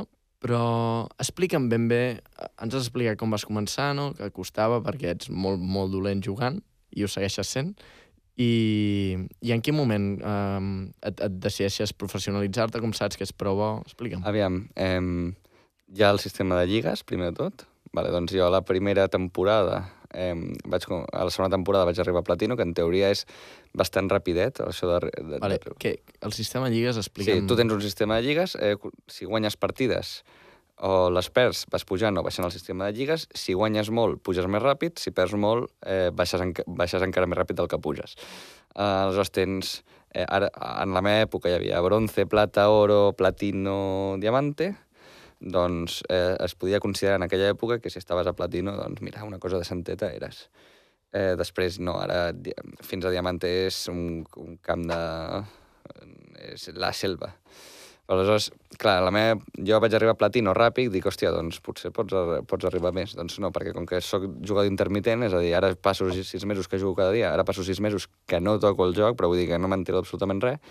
però explica'm ben bé, ens has explicat com vas començar, no? que costava perquè ets molt, molt dolent jugant, i ho segueixes sent, i, i en quin moment um, et, et decideixes professionalitzar-te, com saps que és prou bo? Explica'm. Aviam, eh, hi ha el sistema de lligues, primer de tot. Vale, doncs jo a la primera temporada, eh, vaig, a la segona temporada vaig arribar a Platino, que en teoria és bastant rapidet, això de... de, Vale, de que el sistema de lligues, Sí, explica'm... tu tens un sistema de lligues, eh, si guanyes partides o les perds, vas pujant o baixant el sistema de lligues, si guanyes molt, puges més ràpid, si perds molt, eh, baixes, enca baixes encara més ràpid del que puges. Eh, aleshores tens, eh, ara, en la meva època hi havia bronze, plata, oro, platino, diamante, doncs eh, es podia considerar en aquella època que si estaves a platino, doncs mira, una cosa de santeta eres. Eh, després, no, ara fins a diamante és un, un camp de... és la selva. Aleshores, clar, la meva, jo vaig arribar a platino ràpid, dic, hòstia, doncs potser pots, ar- pots arribar més. Doncs no, perquè com que sóc jugador intermitent, és a dir, ara passo sis, sis mesos que jugo cada dia, ara passo sis mesos que no toco el joc, però vull dir que no m'entero absolutament res,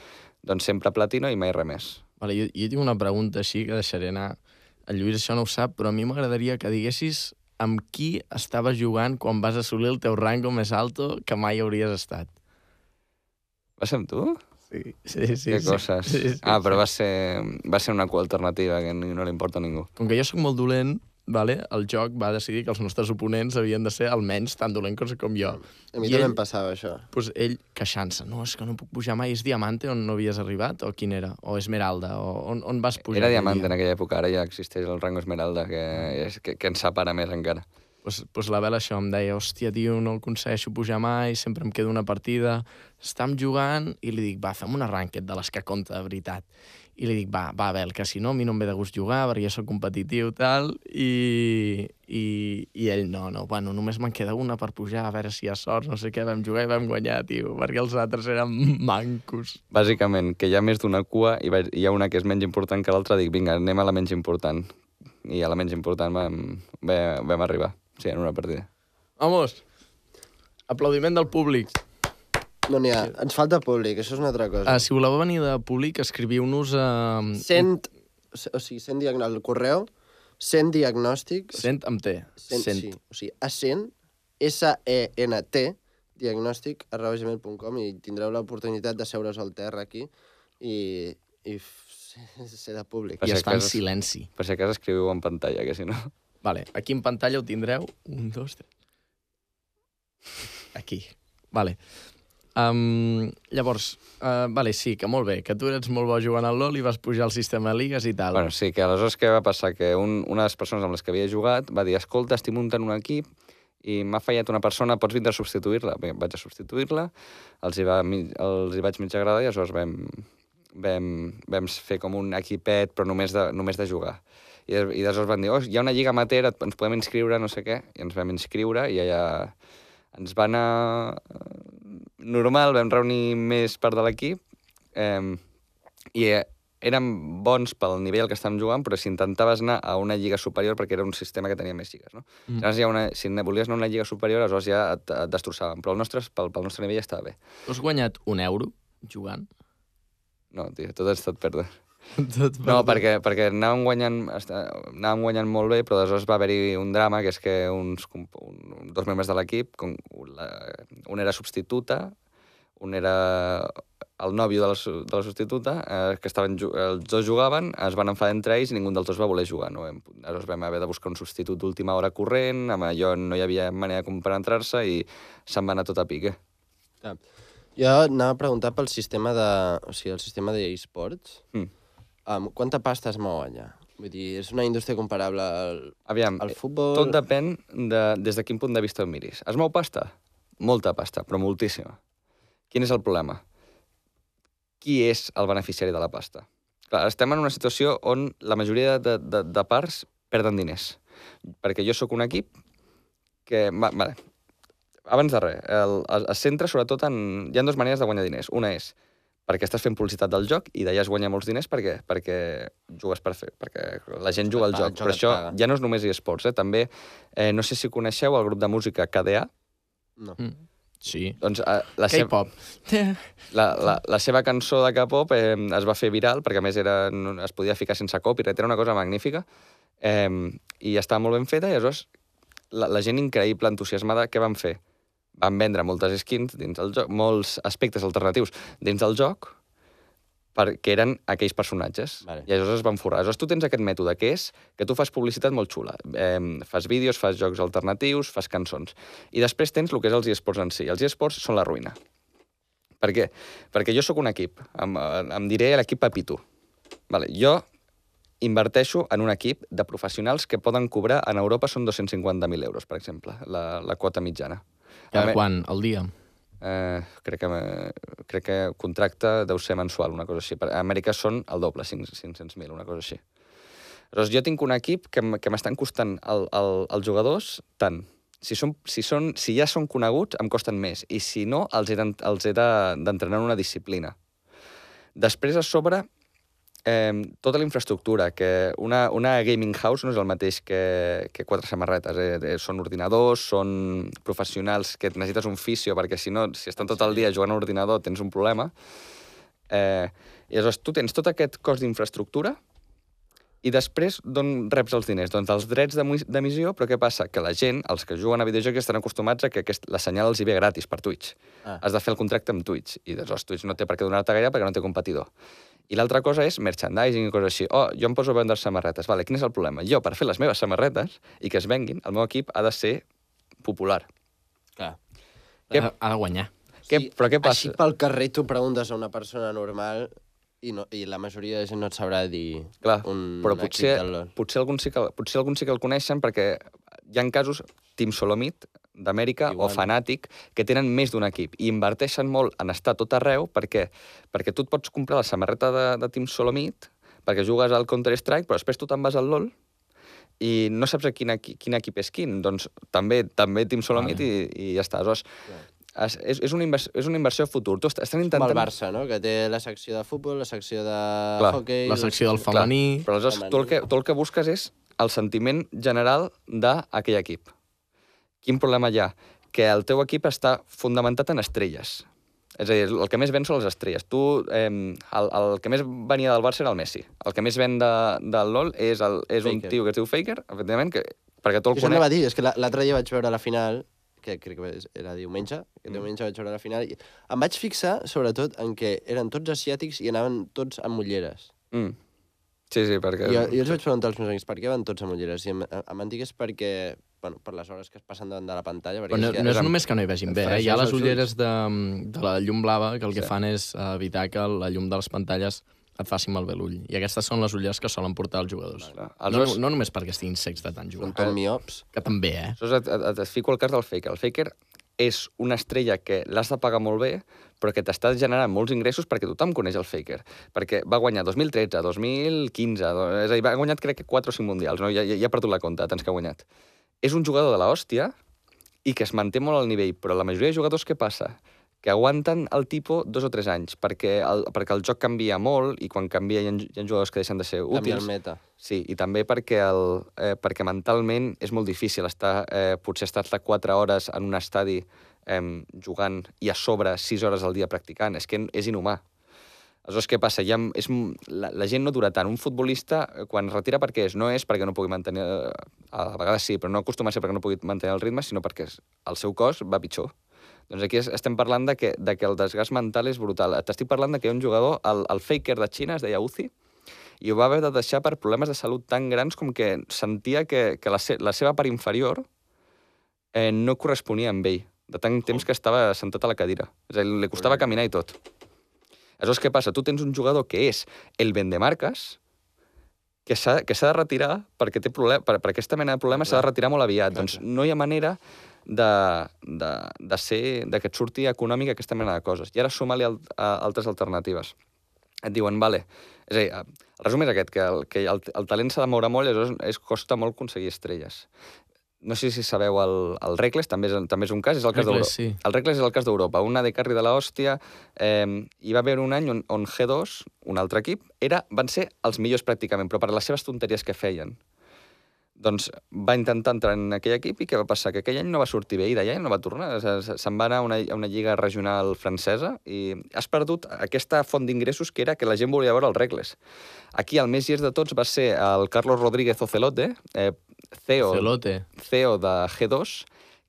doncs sempre platino i mai res més. Vale, jo, jo tinc una pregunta així que deixaré anar. El Lluís això no ho sap, però a mi m'agradaria que diguessis amb qui estaves jugant quan vas assolir el teu rango més alto que mai hauries estat. Va ser amb tu? Sí, sí, sí. que sí. coses. Sí, sí, ah, però sí. va ser, va ser una alternativa que no li importa a ningú. Com que jo sóc molt dolent, vale, el joc va decidir que els nostres oponents havien de ser almenys tan dolents com jo. A mi I també ell- em passava això. Pues ell queixant-se, no, és que no puc pujar mai, és Diamante on no havies arribat? O quin era? O Esmeralda? O on, on vas pujar? Era aquell diamant dia? en aquella època, ara ja existeix el rango esmeralda, que, és, que, que ens separa més encara. Pues, pues la Bela això em deia, hòstia, tio, no aconsegueixo pujar mai, sempre em quedo una partida, estem jugant, i li dic, va, fem una ranked de les que compta de veritat. I li dic, va, va, Bel, que si no, a mi no em ve de gust jugar, perquè jo soc competitiu, tal, i, i, i ell, no, no, bueno, només me'n queda una per pujar, a veure si hi ha sort, no sé què, vam jugar i vam guanyar, tio, perquè els altres eren mancos. Bàsicament, que hi ha més d'una cua i hi ha una que és menys important que l'altra, dic, vinga, anem a la menys important. I a la menys important vam, vam, vam arribar, sí, en una partida. Vamos! Aplaudiment del públic. No n'hi ha. Ens falta públic, això és una altra cosa. Uh, si voleu venir de públic, escriviu-nos a... Sent, o sigui, sent diagnòstic, el correu, sent diagnòstic, Sent amb T. sent, Sent. sí, o sigui, ascent, S-E-N-T, diagnòstic, arroba gmail.com i tindreu l'oportunitat de seure's al terra aquí i, i ser de públic. Per I si està en acaso- silenci. Per si a casa escriviu en pantalla, que si no... Vale, aquí en pantalla ho tindreu. Un, dos, tres. Aquí. Vale. Um, llavors, uh, vale, sí, que molt bé, que tu eres molt bo jugant al LoL i vas pujar al sistema de ligues i tal. Bueno, sí, que aleshores què va passar? Que un, una de les persones amb les que havia jugat va dir escolta, estic muntant un equip i m'ha fallat una persona, pots vindre a substituir-la? Bé, vaig a substituir-la, els, hi va, els hi vaig mig agradar i aleshores vam, vam, vam fer com un equipet, però només de, només de jugar. I, I aleshores van dir, oh, hi ha una lliga amateur, ens podem inscriure, no sé què, i ens vam inscriure i allà ens va anar eh, normal, vam reunir més part de l'equip eh, i érem bons pel nivell que estàvem jugant, però si intentaves anar a una lliga superior, perquè era un sistema que tenia més lligues, no? Mm. Si, ja una, si volies anar a una lliga superior, aleshores ja et, et destrossaven, però el nostre, pel, pel nostre nivell ja estava bé. Has guanyat un euro jugant? No, tio, tot ha estat perdre. Tot No, perquè, perquè anàvem guanyant, anàvem guanyant molt bé, però aleshores va haver-hi un drama, que és que uns, un, dos membres de l'equip, un era substituta, un era el nòvio de la, de la substituta, eh, que estaven, els dos jugaven, es van enfadar entre ells i ningú dels dos va voler jugar. No? Aleshores vam haver de buscar un substitut d'última hora corrent, amb allò no hi havia manera com per entrar-se i se'n va anar tot a pique. Clar. Jo anava a preguntar pel sistema de... O sigui, el sistema d'e-sports. Mm. Um, quanta pasta es mou allà? Vull dir, és una indústria comparable al, Aviam, al eh, futbol... Tot depèn de, des de quin punt de vista ho miris. Es mou pasta? Molta pasta, però moltíssima. Quin és el problema? Qui és el beneficiari de la pasta? Clar, estem en una situació on la majoria de, de, de parts perden diners. Perquè jo sóc un equip que... Va, vale. Abans de res, el, el, es centra sobretot en... Hi ha dues maneres de guanyar diners. Una és perquè estàs fent publicitat del joc i d'allà es guanya molts diners perquè, perquè jugues per fer, perquè la gent juga al joc. el joc Però això paga. ja no és només eSports, eh? també, eh, no sé si coneixeu el grup de música KDA, No. Mm. Sí. doncs eh, la, seva, K-pop. la, la, la seva cançó de K-pop eh, es va fer viral, perquè a més era, no, es podia ficar sense copyright, era una cosa magnífica, eh, i estava molt ben feta, i aleshores la, la gent increïble, entusiasmada, què van fer? Van vendre moltes skins dins del joc, molts aspectes alternatius dins del joc, perquè eren aquells personatges. Vale. I aleshores es van forrar. Aleshores tu tens aquest mètode, que és que tu fas publicitat molt xula. Eh, fas vídeos, fas jocs alternatius, fas cançons. I després tens el que és els eSports en si. Els eSports són la ruïna. Per què? Perquè jo sóc un equip. Em, em diré l'equip Pepito. Vale, jo inverteixo en un equip de professionals que poden cobrar, en Europa són 250.000 euros, per exemple, la, la quota mitjana. Cada me- quan? Al dia? Eh, crec, que, crec que contracte deu ser mensual, una cosa així. A Amèrica són el doble, 5 500.000, una cosa així. Aleshores, jo tinc un equip que, que m'estan costant el, el, els jugadors tant. Si, són, si, són, si ja són coneguts, em costen més. I si no, els he d'entrenar en una disciplina. Després, a sobre, eh, tota la infraestructura, que una, una gaming house no és el mateix que, que quatre samarretes. Eh? Són ordinadors, són professionals que necessites un fisio, perquè si no, si estan tot el dia jugant a ordinador, tens un problema. Eh, I aleshores tu tens tot aquest cost d'infraestructura i després d'on reps els diners? Doncs dels drets d'emissió, però què passa? Que la gent, els que juguen a videojocs, estan acostumats a que aquest, la senyal els hi ve gratis per Twitch. Ah. Has de fer el contracte amb Twitch, i aleshores Twitch no té per què donar-te gaire perquè no té competidor. I l'altra cosa és merchandising i coses així. Oh, jo em poso a vendre samarretes. Vale, quin és el problema? Jo, per fer les meves samarretes i que es venguin, el meu equip ha de ser popular. Clar. Què- Ha, de guanyar. Què, però què Així passa? pel carrer tu preguntes a una persona normal i, no, i la majoria de gent no et sabrà dir Clar, un però equip potser, del potser, alguns sí que, potser alguns sí que el coneixen perquè hi ha casos, Team Solomit, d'Amèrica, o Igual. Fanatic, que tenen més d'un equip i inverteixen molt en estar tot arreu perquè, perquè tu et pots comprar la samarreta de, de Team Solomit perquè jugues al Counter-Strike, però després tu te'n vas al LoL i no saps a quin, equi, quin equip és quin. Doncs també també Team Solomit i, i ja està. Aleshores, és, és, és, una inversió, és una inversió a futur. Tu est- estan Com intentant... el Barça, no? Que té la secció de futbol, la secció de Clar, hockey... La secció del Clar, femení... però aleshores tu el, que, tu el que busques és el sentiment general d'aquell equip. Quin problema hi ha? Que el teu equip està fundamentat en estrelles. És a dir, el que més ven són les estrelles. Tu, eh, el, el que més venia del Barça era el Messi. El que més ven de, del LoL és, el, és un Faker. tio que es diu Faker, efectivament, que, perquè tu el a conec... dir, és que la- l'altre dia vaig veure la final, que crec que era diumenge, que Mm. diumenge vaig veure la final, i em vaig fixar, sobretot, en que eren tots asiàtics i anaven tots amb ulleres. Mm. Sí, sí, perquè... Jo, jo els vaig preguntar als meus amics per què van tots amb ulleres i em, em van dir que és perquè, bueno, per les hores que es passen davant de la pantalla. Però no, és no és em- només que no hi vegin bé, eh? hi ha les ulleres de, de la llum blava que el que Sí. fan és evitar que la llum de les pantalles et faci malbé l'ull. I aquestes són les ulleres que solen portar els jugadors. Clar, els No, no només perquè estiguin secs de tant Són jugar, tot miops. que també, eh? Aleshores, et, et, et fico el cas del Faker. El Faker és una estrella que l'has de pagar molt bé, però que t'està generant molts ingressos perquè tothom coneix el Faker. Perquè va guanyar 2013, 2015, do- és a dir, va guanyat crec que 4 o 5 mundials, no? ja, ja, ja he perdut la compte, tants que ha guanyat. És un jugador de la hòstia i que es manté molt al nivell, però la majoria de jugadors què passa? Que aguanten el tipus dos o tres anys, perquè el, perquè el joc canvia molt i quan canvia hi ha, hi ha jugadors que deixen de ser Canvia útils. el meta. Sí, i també perquè, el, eh, perquè mentalment és molt difícil estar, eh, potser estar-te 4 hores en un estadi eh, jugant i a sobre 6 hores al dia practicant. És que és inhumà. Aleshores, què passa? Ja és, la, la gent no dura tant. Un futbolista, eh, quan es retira per què és? No és perquè no pugui mantenir... eh, A vegades sí, però no acostuma a ser perquè no pugui mantenir el ritme, sinó perquè el seu cos va pitjor. Doncs aquí es- estem parlant de que, de que el desgast mental és brutal. T'estic parlant de que hi ha un jugador, el, el Faker de Xina, es deia Uzi, i ho va haver de deixar per problemes de salut tan grans com que sentia que, que la, se la seva part inferior eh, no corresponia amb ell, de tant temps que estava sentat a la cadira. És a dir, li costava caminar i tot. Aleshores, què passa? Tu tens un jugador que és el vendemarques, que s'ha de retirar perquè té problem, per, per aquesta mena de problemes s'ha de retirar molt aviat. Clar, doncs no hi ha manera de, de, de, ser, de que et surti econòmica aquesta mena de coses. I ara suma-li al, altres alternatives. Et diuen, vale, és a dir, el resum és aquest, que el, que el, el talent s'ha de moure molt i és, costa molt aconseguir estrelles. No sé si sabeu el, el Reckless, també és, també és un cas, és el cas d'Europa. Sí. El Reckless és el cas d'Europa, una de carry de la hòstia, eh, hi va haver un any on, on G2, un altre equip, era, van ser els millors pràcticament, però per les seves tonteries que feien. Doncs va intentar entrar en aquell equip i què va passar? Que aquell any no va sortir bé i d'allà no va tornar. O sigui, se- Se'n va anar a una, a una lliga regional francesa i has perdut aquesta font d'ingressos que era que la gent volia veure el Reckless. Aquí el més llest de tots va ser el Carlos Rodríguez Ocelote, eh, CEO, Celote. CEO de G2,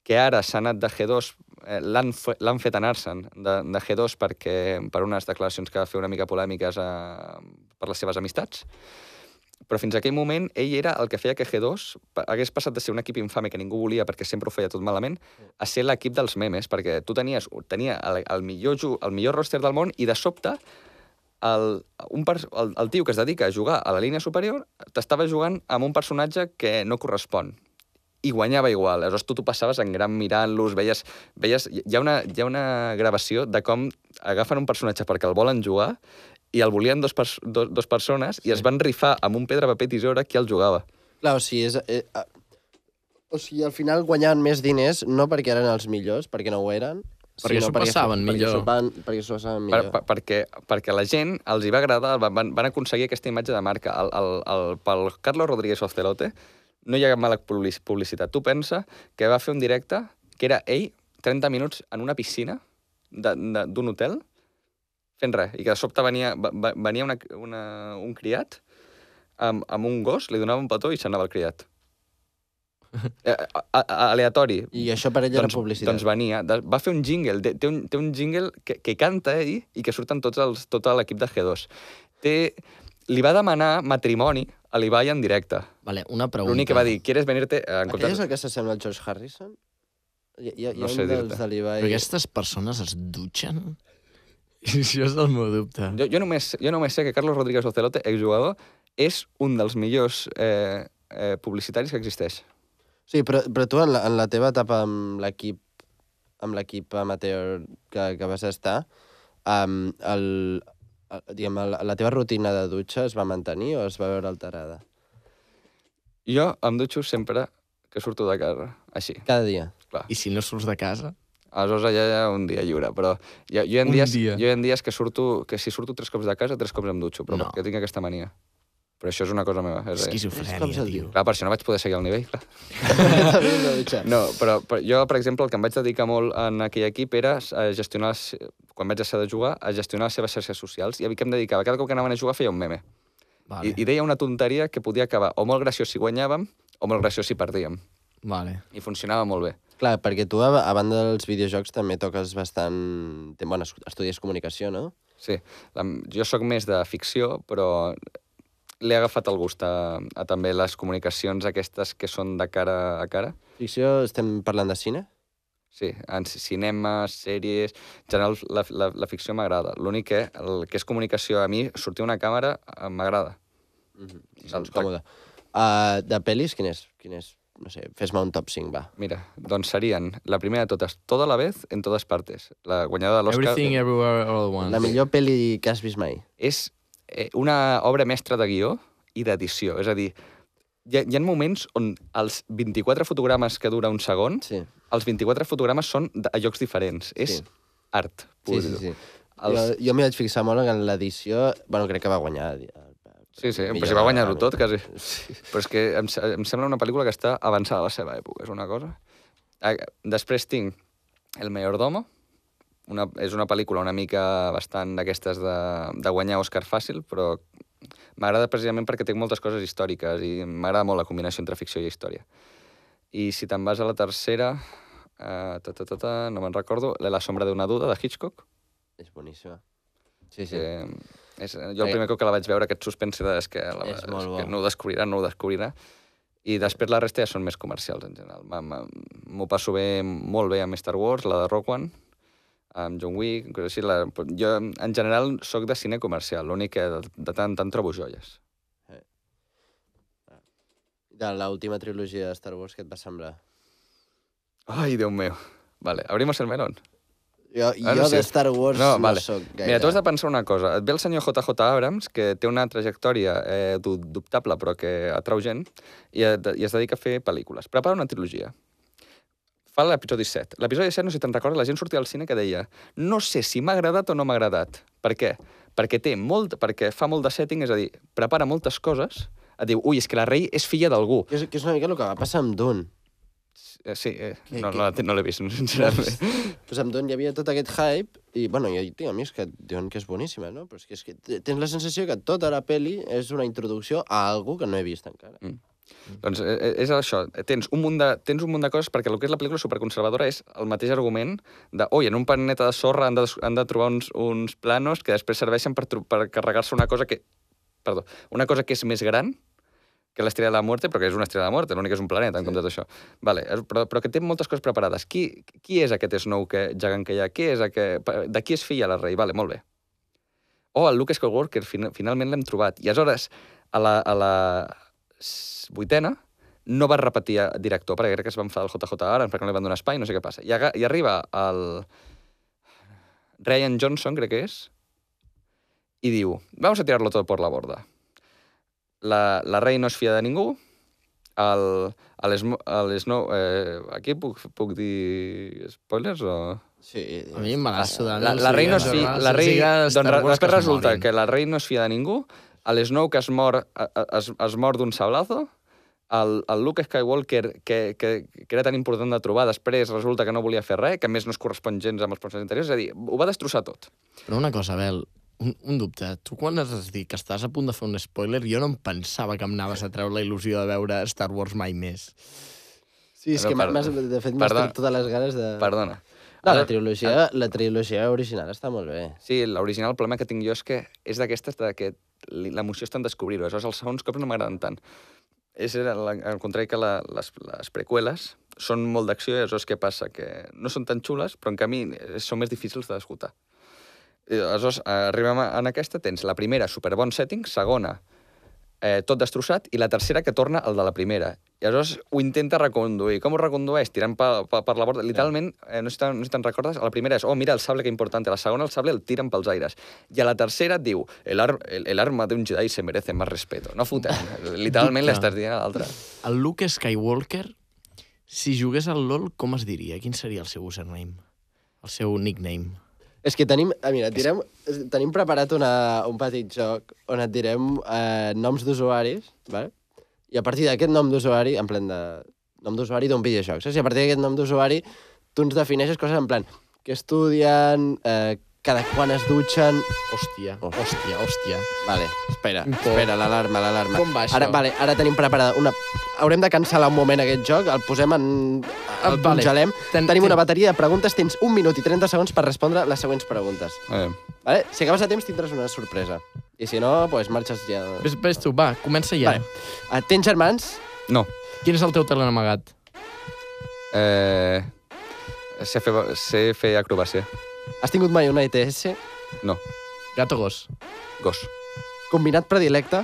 que ara s'ha anat de G2, eh, l'han fe- l'han fet anar-se'n de, de G2 perquè, per unes declaracions que va fer una mica polèmiques eh, per les seves amistats. Però fins aquell moment ell era el que feia que G2 pa- hagués passat de ser un equip infame que ningú volia perquè sempre ho feia tot malament, a ser l'equip dels memes, perquè tu tenies tenia el, el, millor, el millor roster del món i de sobte el, un, el, el tio que es dedica a jugar a la línia superior t'estava jugant amb un personatge que no correspon i guanyava igual. Aleshores, tu t'ho passaves en gran mirant-los, veies, veies... Hi ha, una, hi ha una gravació de com agafen un personatge perquè el volen jugar i el volien dos, pers dos, dos persones sí. i es van rifar amb un pedra, paper, tisora qui el jugava. Clar, o sigui, és, eh, eh, o sigui, al final guanyaven més diners no perquè eren els millors, perquè no ho eren, Perquè s'ho passaven millor. Perquè s'ho passaven millor. per, perquè, perquè la gent els hi va agradar, van, van- aconseguir aquesta imatge de marca. El, el, el, pel Carlos Rodríguez Ocelote no hi ha cap mala publici- publicitat. Tu pensa que va fer un directe que era ell 30 minuts en una piscina d'un hotel fent res, i que de sobte venia, venia una, una, un criat amb, amb un gos, li donava un petó i s'anava el criat. Eh, a, a, aleatori. I això per ell era Doncs, publicitat. doncs venia, de, va fer un jingle, té, té, un, té un jingle que, que canta ell i que surten tots els, tot l'equip de G2. Té, li va demanar matrimoni a l'Ibai en directe. Vale, una pregunta. L'únic que va dir, ¿quieres venirte? Eh, En Aquell comptes... és el que s'assembla al George Harrison? Hi, hi, hi ha No sé un dels dir-te. de l'Ibai... Però aquestes persones es dutxen? Això és el meu dubte. Jo, jo, només, jo només sé que Carlos Rodríguez Ocelote, exjugador, és un dels millors eh, eh, publicitaris que existeix. Sí, però, però tu en la, en la teva etapa amb l'equip amb l'equip amateur que, que vas estar, um, el, el, diguem, el, la teva rutina de dutxa es va mantenir o es va veure alterada? Jo em dutxo sempre que surto de casa, així, Cada dia. clar. I si no surts de casa? Aleshores allà hi ha un dia lliure, però jo, jo, en Un dies, dia. jo hi ha dies que surto, que si surto tres cops de casa, tres cops em dutxo, però No. no. perquè tinc aquesta mania. Però això és una cosa meva. És Esquizofrènia, tio. clar, per això no vaig poder seguir el nivell, clar. No, però, però jo, per exemple, el que em vaig dedicar molt en aquell equip era a gestionar, les, quan vaig deixar de jugar, a gestionar les seves xarxes socials. I a què em dedicava? Cada cop que anaven a jugar feia un meme. Vale, I, I deia una tonteria que podia acabar o molt graciós si guanyàvem o molt graciós si perdíem. vale. I funcionava molt bé. Clar, perquè tu, a, a banda dels videojocs, també toques bastant... Bueno, estudies comunicació, no? Sí, la, jo sóc més de ficció, però li ha agafat el gust a, a també les comunicacions aquestes que són de cara a cara. Ficció, estem parlant de cine? Sí, en ci- cinema, sèries... En general, la, la, la ficció m'agrada. L'únic que, el que és comunicació, a mi, sortir una càmera eh, m'agrada. Mm -hmm. Sents còmode. Uh, de pel·lis, quin és? Quin és? No sé, fes-me un top 5, va. Mira, doncs serien, la primera de totes, Toda la vez, en totes partes. La guanyadora de l'Oscar Everything, everywhere, all at once. La millor pel·li que has vist mai. és eh, una obra mestra de guió i d'edició. És a dir, hi ha, hi ha moments on els 24 fotogrames que dura un segon, Sí, els 24 fotogrames són a llocs diferents. És Sí. art, pur. sí, sí. sí. Els... Jo, jo m'hi vaig fixar molt en l'edició... Bueno, crec que va guanyar. el- Sí, sí, però si va guanyar-ho tot, quasi. Sí. Però és que em, em sembla una pel·lícula que està avançada a la seva època, és una cosa. Ah, Després tinc El Mayordomo, una, és una pel·lícula una mica bastant d'aquestes de, de guanyar Òscar fàcil, però m'agrada precisament perquè té moltes coses històriques i m'agrada molt la combinació entre ficció i història. I si te'n vas a la tercera, uh, ta, ta, ta, ta, no me'n recordo, La sombra d'una duda, de Hitchcock, És boníssima. Sí, sí. que és, jo el primer cop que la vaig veure, aquest suspense de, és que, la, És bo. que no ho descobrirà, no ho descobrirà. I després la resta ja són més comercials, en general. M'ho passo bé, molt bé amb Star Wars, la de Rock One, amb John Wick, coses així. La, jo, en general, sóc de cine comercial, l'únic que de, de tant en tant trobo joies. De l'última trilogia de Star Wars, què et va semblar? Ai, Déu meu. Vale, abrimos el melón. Jo, Ah, jo no sé. de Star Wars No, no, vale. soc gaire. Mira, tu has de pensar una cosa. Et ve el senyor JJ Abrams, que té una trajectòria eh, du- dubtable, però que atrau gent, i, i es dedica a fer pel·lícules. Prepara una trilogia. Fa l'episodi 7. L'episodi 7, no sé si te'n recordes, la gent sortia al cine que deia no sé si m'ha agradat o no m'ha agradat. Per què? Perquè té molt, perquè fa molt de setting, és a dir, prepara moltes coses, et diu, ui, és que la rei és filla d'algú. Que és, que és una mica el que va passar amb Dune. Eh, Sí, eh, no, no, la- no l'he vist, sincerament. Pues amb Dune hi havia tot aquest hype, i, bueno, jo tinc amics que diuen que és boníssima, no? Però és que, és que tens la sensació que tota la peli és una introducció a algú que no he vist encara. Mm. Doncs eh, és això, tens un, munt de, tens un munt de coses perquè el que és la pel·lícula superconservadora és el mateix argument de, oi, en un planeta de sorra han de, han de trobar uns, uns planos que després serveixen per, per carregar-se una cosa que... Perdó, una cosa que és més gran que l'estrella de la muerte, però que és una estrella de la muerte, l'únic és un planeta, en Sí. comptes d'això. Vale, és- però, però que té moltes coses preparades. Qui, qui és aquest Snow que, gegant que hi ha? Qui és aquest, de qui és filla la rei? Vale, molt bé. Oh, el Luke Skywalker, fin, finalment l'hem trobat. I aleshores, a la, a la vuitena, no va repetir a director, perquè crec que es va enfadar el JJ Abrams perquè no li van donar espai, no sé què passa. I, aga- i arriba el Ryan Johnson, crec que és, i diu, vamos a tirarlo todo por la borda. La, la rei no es fia de ningú, el, el, el Snow... Eh, aquí puc, puc dir spoilers o...? Sí. A mi me la suda. La, la rei no es fia... La rei, doncs, després resulta que la rei no es fia de ningú, el Snow que es mor, a- a- es, es mor d'un sablazo, el, el Luke Skywalker, que, que, que era tan important de trobar, després resulta que no volia fer res, que a més no es correspon gens amb els personatges anteriors, és a dir, ho va destrossar tot. Però una cosa, Abel, un, un dubte. Tu quan has dit que estàs a punt de fer un spoiler, jo no em pensava que em anaves a treure la il·lusió de veure Star Wars mai més. Sí, és Però que per- m'has, de fet, m'has perdona. tret totes les ganes de... Perdona. No, la trilogia, la trilogia original està molt bé. Sí, l'original, el problema que tinc jo és que és d'aquestes de que l'emoció està en descobrir-ho. Aleshores, els segons cops no m'agraden tant. És el, al contrari que la, les, les preqüeles són molt d'acció i aleshores què passa? Que no són tan xules, però en canvi eh, són més difícils d'escoltar. I Aleshores, eh, arribem en aquesta, tens la primera, superbon setting, segona, eh, tot destrossat, i la tercera que torna al de la primera. I aleshores ho intenta reconduir. Com ho recondueix? Tirant per, per, per la borda. Literalment, eh, no, sé si te'n- no sé si recordes, a la primera és, oh, mira el sable que important. A la segona, el sable el tiren pels aires. I a la tercera et diu, el, ar el, el arma d'un Jedi se merece más respeto. No fotem. Literalment l'estàs dient a l'altre. El Luke Skywalker, si jugués al LoL, com es diria? Quin seria el seu username? El seu nickname? És que tenim, ah, mira, direm, tenim preparat una, un petit joc on et direm eh, noms d'usuaris, vale? i a partir d'aquest nom d'usuari, en plan de nom d'usuari d'un videojoc, saps? I a partir d'aquest nom d'usuari tu ens defineixes coses en plan que estudien, eh, cada quan es dutxen... Hòstia, hòstia, hòstia. Vale, espera, espera, l'alarma, l'alarma. Com va això? Ara, vale, ara tenim preparada una... Haurem de cancel·lar un moment aquest joc, el posem en... El vale. congelem. Ten- Tenim ten- una bateria de preguntes, tens un minut i 30 segons per respondre les següents preguntes. Eh, Vale? Si acabes a temps tindràs una sorpresa. I si no, doncs marxes ja. Ves, ves tu, va, comença ja. Vale. Uh, tens germans? No. Quin és el teu talent amagat? Eh, sé, fer, sé fer acrobàcia. Has tingut mai una ETS? No. Gat o gos? Gos. Combinat predilecte?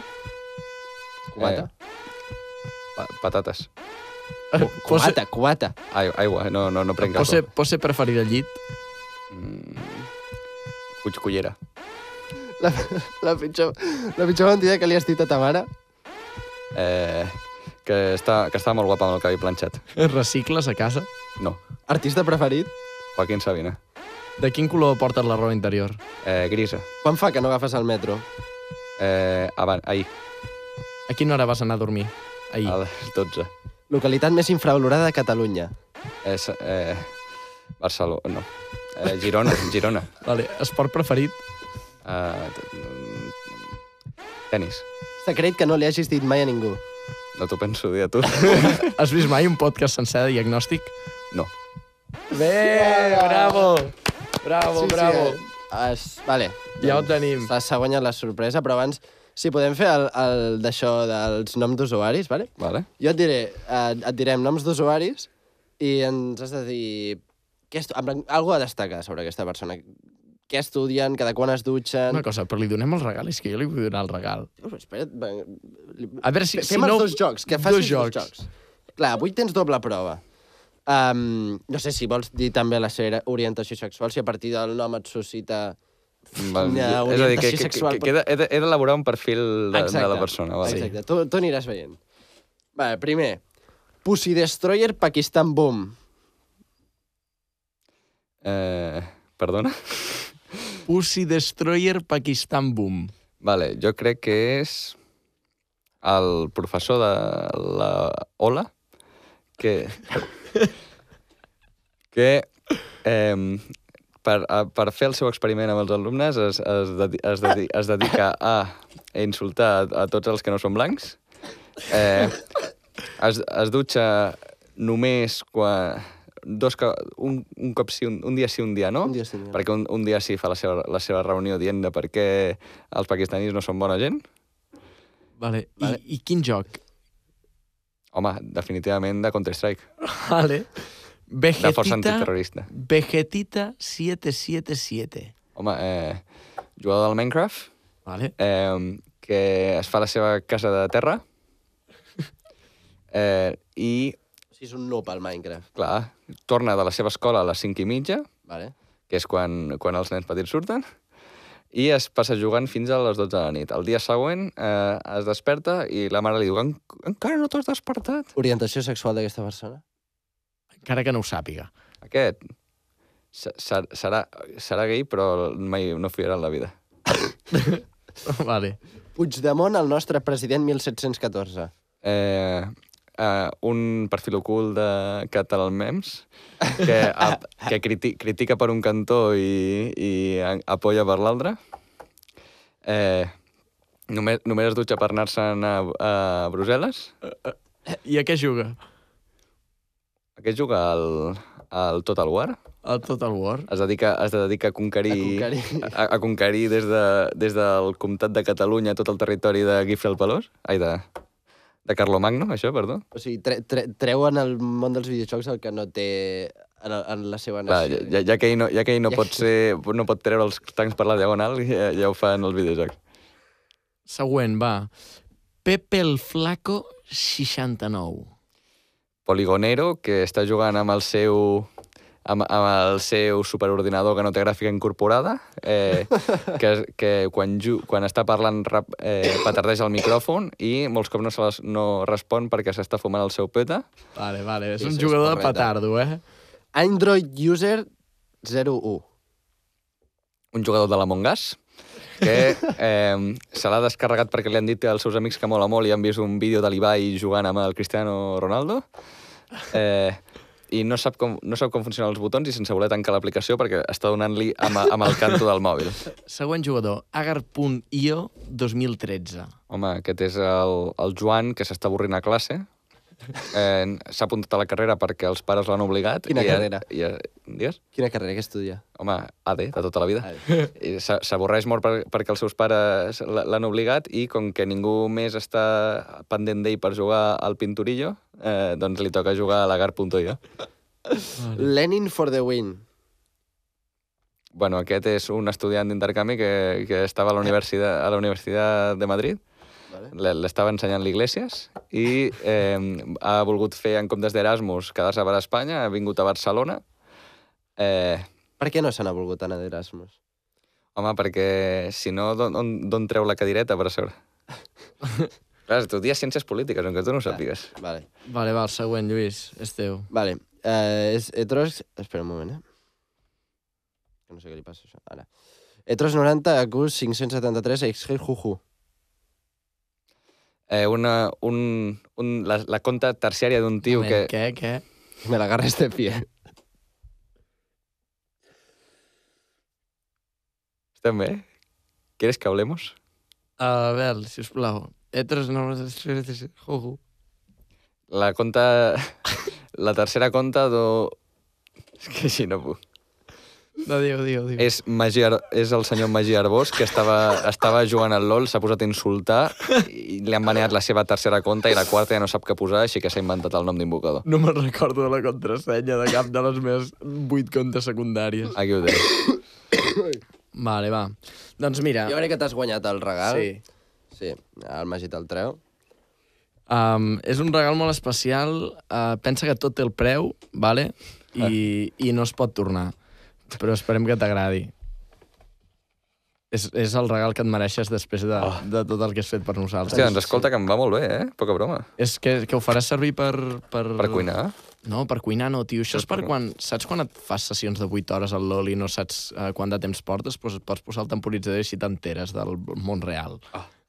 Cubata? Pa patates. Pose, Cubata, cubata. Ai, aigua, no, no, no prenc pose, alcohol. pose preferit al llit? Mm, cull cullera. La, la, pitjor, la pitjor mentida que li has dit a ta mare? Eh, que, està, que està molt guapa amb el cabell planxat. Recicles a casa? No. Artista preferit? Joaquín Sabina. De quin color portes la roba interior? Eh, grisa. Quan fa que no agafes el metro? Eh, abans, ahir, A quina hora vas anar a dormir? Ahir. a les 12. Localitat més infravalorada de Catalunya. És, eh, Barcelona, no. Eh, Girona, Girona. Vale. Esport preferit? Eh, tenis. Secret que no li hagis dit mai a ningú. No t'ho penso dir a tu. Has vist mai un podcast sencer de diagnòstic? No. Bé, bravo! Bravo, bravo. eh, es, vale. Ja ho tenim. S'ha guanyat la sorpresa, però abans, si podem fer el, el d'això dels noms d'usuaris, vale? Vale. Jo et diré, eh, et direm noms d'usuaris i ens has de dir què estu... en plan, algú a destacar sobre aquesta persona. Què estudien, cada quan es dutxen... Una cosa, però li donem el regal? És que jo li vull donar el regal. Uf, espera't, va, li- A veure si... Fem si els no... dos jocs, que dos facis dos jocs. jocs. Clar, avui tens doble prova. Um, no sé si vols dir també la seva orientació sexual, si a partir del nom et suscita... Val, Una és a dir, que, orientació que, que, sexual, que he de- he de- he d'elaborar un perfil de, de la persona. Vale. Exacte, tu, tu aniràs veient. Vale, primer, Pussy Destroyer Pakistan Boom. Eh, perdona? Pussy Destroyer Pakistan Boom. Vale, jo crec que és el professor de la Ola que que eh, per, a, per fer el seu experiment amb els alumnes es, es, dedi es, dedi es dedica a insultar a, a tots els que no són blancs. Eh, es, es dutxa només quan... Dos, un, un cop sí, un, un dia sí, un dia no. Un dia sí, un dia no. Perquè un, un dia sí fa la seva, la seva reunió dient de per què els pakistanis no són bona gent. Vale. Vale. I, I quin joc? Home, definitivament de Counter-Strike. Vale. De força Vegetita, antiterrorista. Vegetita 777. Home, eh, jugador del Minecraft, Vale. eh, que es fa la seva casa de terra eh, i, O sigui, és un noob al Minecraft. clar, torna de la seva escola a les 5 i mitja, Vale. que és quan, quan els nens petits surten, i es passa jugant fins a les 12 de la nit. El dia següent eh, es desperta i la mare li diu "En- encara no t'has despertat? Orientació sexual d'aquesta persona? Encara que no ho sàpiga. Aquest se- se- serà, serà gay, però mai no follarà en la vida. vale. Puigdemont, el nostre president 1714. Eh, eh, un perfil ocult de Catalan Memes que, a, que criti, critica per un cantó i, i a- apoya per l'altre. Eh, només, només es dutxa per anar-se'n a, a Brussel·les. I a què juga? Aquest juga al, al Total War. El Total War. Es dedica, es dedica a conquerir, A conquerir. a, a conquerir des, de, des del comtat de Catalunya tot el territori de Guifre el Pelós. Ai, de, de Carlomagno, això, perdó. O sigui, tre, tre, treu en el món dels videojocs el que no té en, el, en la seva Clar, nació. ja, ja, que ell no, ja que ell no Ja pot, ser, no pot treure els tancs per la diagonal, ja, ja ho fa en els videojocs. Següent, va. Pepe el Flaco 69. Poligonero, que està jugant amb el seu amb, amb el seu superordinador que no té gràfica incorporada, eh, que, que quan, ju, quan està parlant rap, eh, petardeix el micròfon i molts cops no, se les, no respon perquè s'està fumant el seu peta. Vale, vale. És un jugador de petardo, eh? Android User 01. un jugador de l'Among Us, que eh, se l'ha descarregat perquè li han dit als seus amics que mola molt i han vist un vídeo de l'Ibai jugant amb el Cristiano Ronaldo. Eh, i no sap, com, no sap com funcionen els botons i sense voler tancar l'aplicació perquè està donant-li amb, amb el canto del mòbil. Següent jugador, Agar.io 2013. Home, aquest és el, el Joan, que s'està avorrint a classe Eh, S'ha apuntat a la carrera perquè els pares l'han obligat. Quina i, carrera? I, digues? Quina carrera que estudia? Home, AD, de tota la vida. I s'a- S'avorreix molt per, perquè els seus pares l'han obligat i com que ningú més està pendent d'ell per jugar al Pinturillo, eh, doncs li toca jugar a l'agar.io. Lenin for the win. Bueno, aquest és un estudiant d'intercanvi que, que estava a la Universitat, a la Universitat de Madrid. Vale. L'estava ensenyant l'Iglesias i eh, ha volgut fer, en comptes d'Erasmus, quedar-se per Espanya, ha vingut a Barcelona. Eh, Per què no se n'ha volgut anar d'Erasmus? home, perquè si no, d'on treu la cadireta per a sobre? Clar, estudia ciències polítiques, aunque tu no ho sàpigues. Vale. Vale, va, el següent, Lluís, és teu. Vale. Eh, és Etros... Espera un moment, eh? Que no sé què li passa, això. Ara. Etros 90, Acus 573, Exgel Juju. Eh, una, un, un, la, la conta terciària d'un tio Moment, que... Què, què? Me la agarra este pie. Estem bé? ¿Quieres que hablemos? A veure, sisplau. Etres no... Juju. La conta... La tercera conta do... És que així no puc. No, digue, digue, digue. És, Magí Ar... és el senyor Magí Arbós, que estava, estava jugant al LOL, s'ha posat a insultar i li han baneat la seva tercera conta i la quarta ja no sap què posar, així que s'ha inventat el nom d'invocador. No me'n recordo de la contrasenya de cap de les meves vuit comptes secundàries. Aquí ho tens. Vale, va. Doncs mira... Jo crec que t'has guanyat el regal. Sí. Sí, el Magí te'l treu. Um, és un regal molt especial. Uh, pensa que tot té el preu, vale? I, i no es pot tornar. Però esperem que t'agradi. És, és el regal que et mereixes després de, oh. de tot el que has fet per nosaltres. Hòstia, doncs escolta, que em va molt bé, eh? Poca broma. És que, que ho faràs servir per... Per, Per cuinar. No, per cuinar no, tio. Això és per per- quan... Saps quan et fas sessions de 8 hores al LOL i no saps uh, quant de temps portes? Pues pots posar el temporitzador i així t'enteres del món real.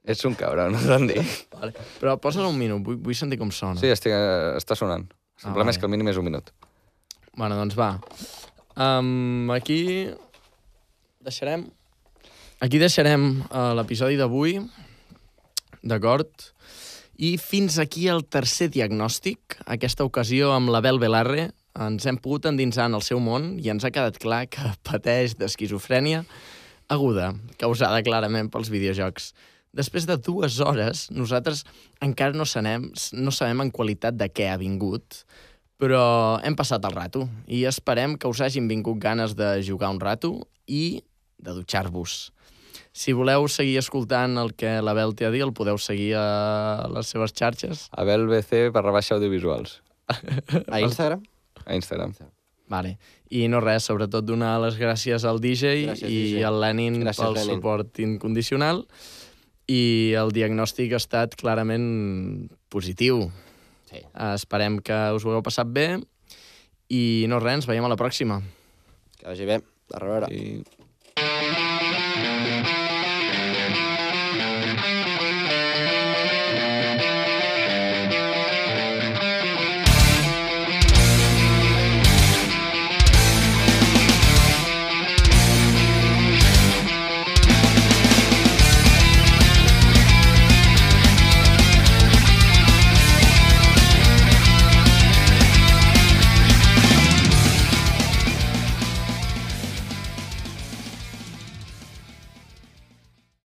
Ets un cabron, no t'han dit. Vale. Però posa'l un minut, vull, vull sentir com sona. Sí, estic, eh, està sonant. Simplement vale. és que el mínim és un minut. Bueno, doncs va. Um, aquí deixarem... Aquí deixarem uh, l'episodi d'avui, d'acord? I fins aquí el tercer diagnòstic, aquesta ocasió amb l'Abel Belarre. Ens hem pogut endinsar en el seu món i ens ha quedat clar que pateix d'esquizofrènia aguda, causada clarament pels videojocs. Després de dues hores, nosaltres encara no sabem, no sabem en qualitat de què ha vingut, però hem passat el rato i esperem que us hagin vingut ganes de jugar un rato i de dutxar-vos. Si voleu seguir escoltant el que l'Abel té a dir, el podeu seguir a les seves xarxes. Abel BC barra baixa audiovisuals. A Instagram? A Instagram. Vale. I no res, sobretot donar les gràcies al DJ Gràcies, i DJ. al Lenin Gràcies, pel Lenin. suport incondicional. I el diagnòstic ha estat clarament positiu. Sí. Uh, esperem que us ho hagueu passat bé i no res, ens veiem a la pròxima. Que vagi bé. A reveure. I